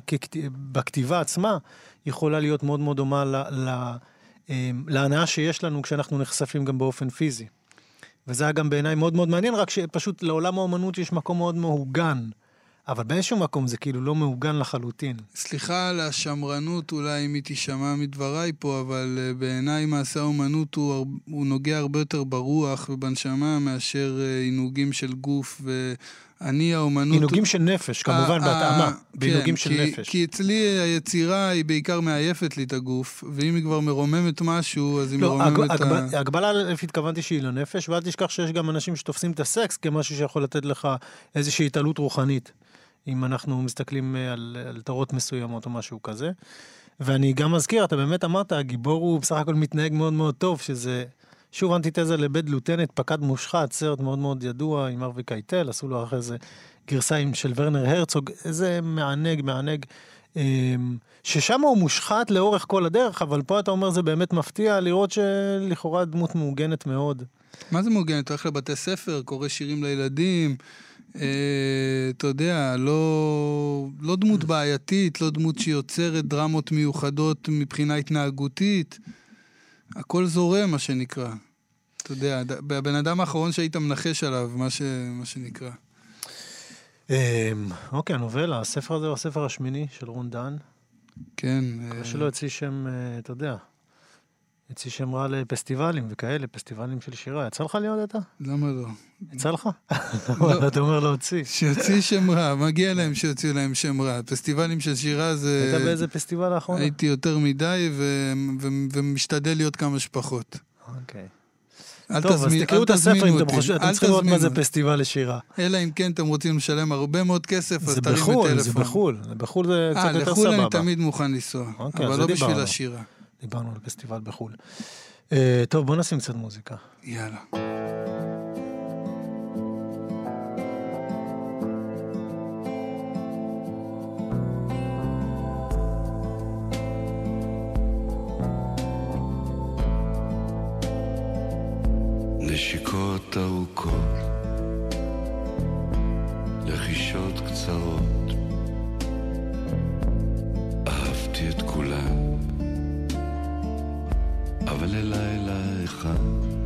C: בכתיבה עצמה, יכולה להיות מאוד מאוד דומה ל, ל, אמ, להנאה שיש לנו כשאנחנו נחשפים גם באופן פיזי. וזה היה גם בעיניי מאוד מאוד מעניין, רק שפשוט לעולם האומנות יש מקום מאוד מהוגן. אבל באיזשהו מקום זה כאילו לא מעוגן לחלוטין.
B: סליחה על השמרנות אולי אם היא תישמע מדבריי פה, אבל uh, בעיניי מעשה האומנות הוא, הוא נוגע הרבה יותר ברוח ובנשמה מאשר uh, עינוגים של גוף ו... אני האומנות...
C: עינוגים של נפש, כמובן, בהתאמה. בעינוגים כן, של
B: כי,
C: נפש.
B: כי אצלי היצירה היא בעיקר מעייפת לי את הגוף, ואם היא כבר מרוממת משהו, אז היא לא, מרוממת
C: את ה... הגבלה, לפי התכוונתי שהיא לנפש, ואל תשכח שיש גם אנשים שתופסים את הסקס כמשהו שיכול לתת לך איזושהי התעלות רוחנית. אם אנחנו מסתכלים אה, על, על תורות מסוימות או משהו כזה. ואני גם מזכיר, אתה באמת אמרת, הגיבור הוא בסך הכל מתנהג מאוד מאוד טוב, שזה שוב אנטיתזה לבית לוטנט, פקד מושחת, סרט מאוד מאוד ידוע עם ארווי קייטל, עשו לו אחרי זה גרסה עם של ורנר הרצוג, איזה מענג, מענג. אמ, ששם הוא מושחת לאורך כל הדרך, אבל פה אתה אומר זה באמת מפתיע לראות שלכאורה דמות מעוגנת מאוד.
B: מה זה מעוגנת? הולך לבתי ספר, קורא שירים לילדים, אה, אתה יודע, לא, לא דמות בעייתית, לא דמות שיוצרת דרמות מיוחדות מבחינה התנהגותית. הכל זורם, מה שנקרא. אתה יודע, הבן אדם האחרון שהיית מנחש עליו, מה, ש, מה שנקרא.
C: אמ, אוקיי, הנובלה, הספר הזה הוא הספר השמיני של רון דן.
B: כן.
C: מקווה שלא יוציא שם, אה, אתה יודע, שם רע לפסטיבלים וכאלה, פסטיבלים של שירה. יצא לך להיות אתה?
B: למה לא?
C: יצא לך? לא. אתה אומר להוציא.
B: שיוציא שם רע, מגיע להם שיוציאו להם שם רע. פסטיבלים של שירה זה...
C: היית באיזה פסטיבל האחרונה?
B: הייתי יותר מדי ומשתדל להיות כמה שפחות.
C: אוקיי.
B: אל
C: טוב,
B: תזמין,
C: אז תקראו את הספר אם אתם חושבים, אתם צריכים לראות מה זה. פסטיבל לשירה.
B: אלא אם כן אתם רוצים לשלם הרבה מאוד כסף, אז
C: זה
B: תרימו
C: בחו"ל,
B: טלפון.
C: זה בחו"ל. בחו"ל זה
B: אה,
C: קצת יותר
B: לחו"ל אני
C: סבבה.
B: תמיד מוכן לנסוע,
C: אוקיי,
B: אבל לא
C: זה
B: בשביל. השירה.
C: דיברנו על פסטיבל בחו"ל. אה, טוב, בוא נשים קצת מוזיקה.
B: יאללה.
D: נשיקות ארוכות, לחישות קצרות, ללילה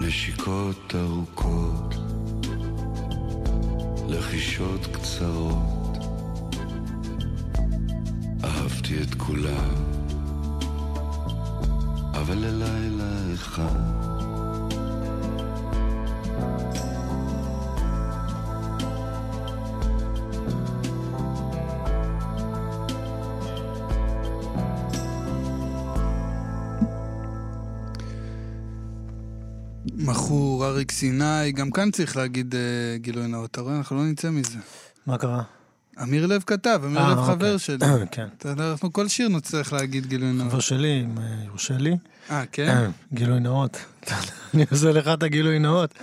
D: נשיקות ארוכות, לחישות קצרות, אהבתי את כולם, אבל ללילה אחד.
B: סיני, גם כאן צריך להגיד אה, גילוי נאות. אתה רואה, אנחנו לא נצא מזה.
C: מה קרה?
B: אמיר לב כתב, אמיר
C: אה,
B: לב
C: אוקיי.
B: חבר שלי.
C: כן.
B: אתה יודע, אנחנו כל שיר נצטרך להגיד גילוי נאות.
C: חבר שלי, אם אה, יורשה לי.
B: אה, כן?
C: גילוי נאות. אני עושה לך את הגילוי נאות.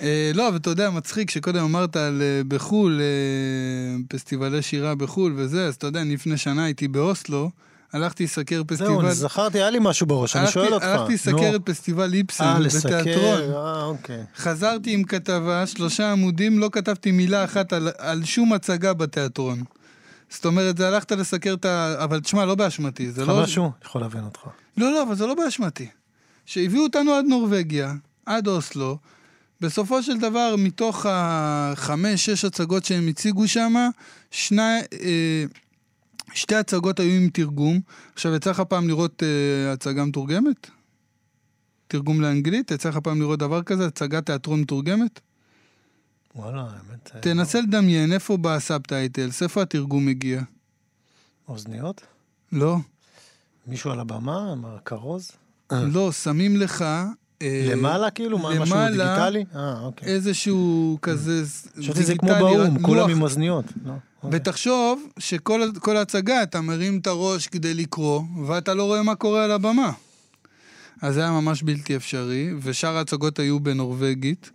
B: אה, לא, אבל אתה יודע, מצחיק שקודם אמרת על אה, בחו"ל, אה, פסטיבלי שירה בחו"ל וזה, אז אתה יודע, אני לפני שנה הייתי באוסלו, הלכתי לסקר
C: זהו,
B: פסטיבל...
C: אני זכרתי, היה לי משהו בראש, אני שואל אותך.
B: הלכתי לסקר. את פסטיבל איפסן
C: אה,
B: בתיאטרון.
C: אה, אוקיי.
B: חזרתי עם כתבה, שלושה עמודים, לא כתבתי מילה אחת על, על שום הצגה בתיאטרון. זאת אומרת, זה הלכת לסקר את ה... אבל תשמע, לא באשמתי, זה לא...
C: משהו? יכול להבין אותך.
B: לא, לא, אבל זה לא באשמתי. שהביאו אותנו עד נורבגיה, עד אוסלו, בסופו של דבר, מתוך החמש, שש הצגות שהם הציגו שם, שני, אה, שתי הצגות היו עם תרגום. עכשיו, יצא לך פעם לראות אה, הצגה מתורגמת? תרגום לאנגלית? יצא לך פעם לראות דבר כזה? הצגת תיאטרון מתורגמת?
C: וואלה, האמת... אה,
B: תנסה לדמיין איפה ב subtitles, איפה התרגום הגיע.
C: אוזניות?
B: לא,
C: מישהו על הבמה? עם הכרוז?
B: לא, שמים לך... אה,
C: למעלה כאילו? מה, משהו
B: למעלה-
C: דיגיטלי? אה, אוקיי.
B: איזשהו כזה
C: חשבתי שזה כמו באו"ם. כולם עם אוזניות. לא.
B: ותחשוב שכל ההצגה, אתה מרים את הראש כדי לקרוא, ואתה לא רואה מה קורה על הבמה. אז זה היה ממש בלתי אפשרי, ושאר ההצגות היו בנורבגית,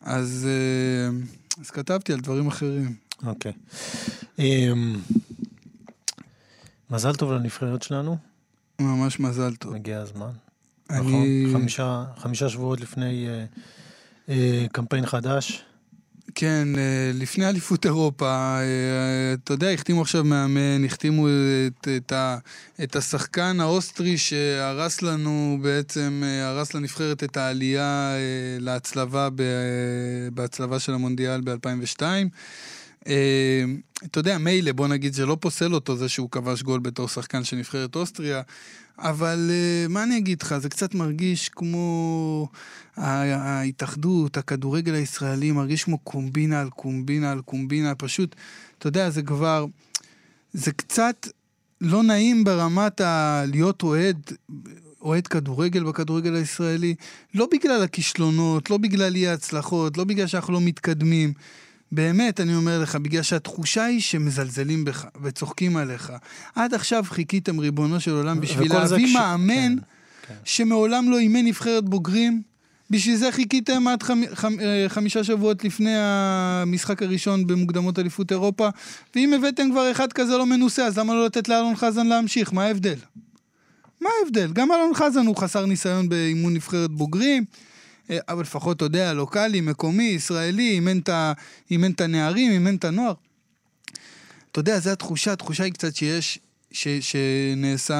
B: אז, אה, אז כתבתי על דברים אחרים.
C: אוקיי. אמ, מזל טוב לנבחרת שלנו,
B: ממש מזל טוב.
C: מגיע הזמן.
B: אני...
C: נכון? חמישה- חמישה שבועות לפני אה, אה, קמפיין חדש.
B: כן, אה, לפני אליפות אירופה, אה, אתה יודע, החתימו עכשיו מאמן, החתימו את, את, ה, את השחקן האוסטרי שהרס לנו בעצם, אה, הרס לנבחרת את העלייה להצלבה בהצלבה של המונדיאל ב-2002. אה, אתה יודע, מילא, בוא נגיד, זה לא פוסל אותו זה שהוא כבש גול בתור שחקן של נבחרת אוסטריה, אבל אה, מה אני אגיד לך, זה קצת מרגיש כמו ההתאחדות, הכדורגל הישראלי, מרגיש כמו קומבינה על קומבינה על קומבינה, פשוט, אתה יודע, זה כבר, זה קצת לא נעים ברמת ה... להיות אוהד, אוהד כדורגל בכדורגל הישראלי, לא בגלל הכישלונות, לא בגלל אי ההצלחות, לא בגלל שאנחנו לא מתקדמים. באמת, אני אומר לך, בגלל שהתחושה היא שמזלזלים בך וצוחקים עליך. עד עכשיו חיכיתם, ריבונו של עולם, בשביל להביא
C: כש-
B: מאמן
C: כן, כן.
B: שמעולם לא אימן נבחרת בוגרים? בשביל זה חיכיתם עד חמ... חמ... אה, חמישה שבועות לפני המשחק הראשון במוקדמות אליפות אירופה, ואם הבאתם כבר אחד כזה לא מנוסה, אז למה לא לתת לאלון חזן להמשיך? מה ההבדל? מה ההבדל? גם אלון חזן הוא חסר ניסיון באימון נבחרת בוגרים, אבל לפחות, אתה יודע, לוקאלי, מקומי, ישראלי, ה- אימן את הנערים, אימן את הנוער. אתה יודע, זו התחושה, התחושה היא קצת שיש, ש... שנעשה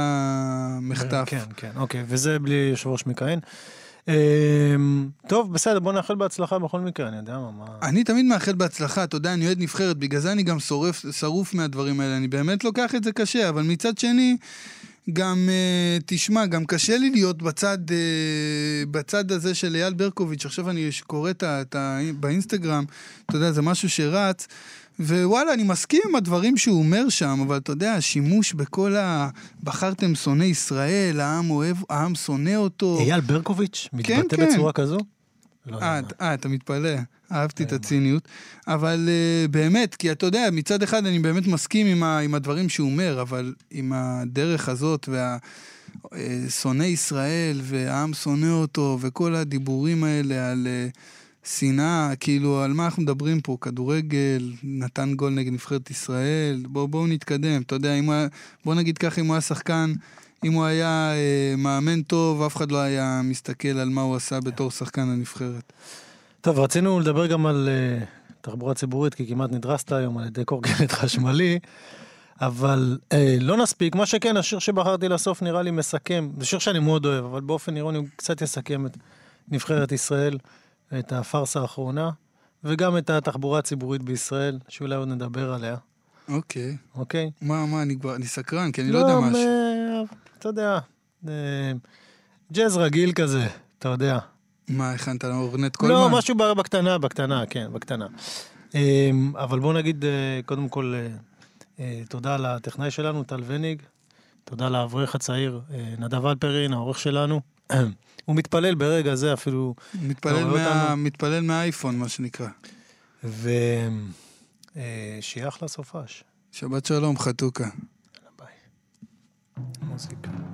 B: מחטף.
C: כן, כן, אוקיי, וזה בלי יושב ראש מכהן. אמ, טוב, בסדר, בוא נאחל בהצלחה בכל מקרה, אני יודע מה, מה...
B: אני תמיד מאחל בהצלחה, אתה יודע, אני אוהד נבחרת, בגלל זה אני גם שורף, שרוף מהדברים האלה, אני באמת לוקח את זה קשה, אבל מצד שני, גם, uh, תשמע, גם קשה לי להיות בצד, uh, בצד הזה של אייל ברקוביץ', עכשיו אני קורא את ה... את ה- באינסטגרם, אתה יודע, זה משהו שרץ, ווואלה, אני מסכים עם הדברים שהוא אומר שם, אבל אתה יודע, השימוש בכל ה... בחרתם שונא ישראל, העם אוהב, העם שונא אותו.
C: אייל ברקוביץ'
B: כן,
C: מתבטא
B: כן.
C: בצורה כזו? לא
B: אה,
C: מה.
B: את- אה, אתה מתפלא, אהבתי את הציניות. אבל uh, באמת, כי אתה יודע, מצד אחד אני באמת מסכים עם, ה, עם הדברים שהוא אומר, אבל עם הדרך הזאת וה... אה, שונא ישראל והעם שונא אותו וכל הדיבורים האלה על אה, שנאה, כאילו על מה אנחנו מדברים פה, כדורגל, נתן גול נגד נבחרת ישראל, בואו בוא נתקדם, אתה יודע, אם הוא היה, בוא נגיד ככה, אם הוא היה שחקן, אם הוא היה אה, מאמן טוב, אף אחד לא היה מסתכל על מה הוא עשה בתור שחקן הנבחרת.
C: טוב, רצינו לדבר גם על uh, תחבורה ציבורית, כי כמעט נדרסת היום על ידי קורקינט חשמלי, אבל uh, לא נספיק. מה שכן, השיר שבחרתי לסוף נראה לי מסכם, זה שיר שאני מאוד אוהב, אבל באופן אירוני הוא קצת יסכם את נבחרת ישראל, את הפארסה האחרונה, וגם את התחבורה הציבורית בישראל, שאולי עוד נדבר עליה,
B: אוקיי.
C: אוקיי?
B: מה, מה, אני כבר, אני סקרן, כי אני לא יודע משהו.
C: אה, אתה יודע, אה, ג'אז רגיל כזה, אתה יודע.
B: מה, הכנת לאורנט קולמן?
C: לא, משהו בקטנה, בקטנה, כן, בקטנה. אמ, אבל בוא נגיד, אה, קודם כל, אה, אה, תודה לטכנאי שלנו, טל וניג, תודה לאברך הצעיר, אה, נדב אלפרין, העורך שלנו, הוא מתפלל ברגע זה אפילו,
B: מתפלל,
C: רואה
B: מה? מתפלל מהאייפון, מה שנקרא.
C: ושיהיה אחלה סופש.
B: שבת שלום, חתוכה.
C: ביי. מוזיקה.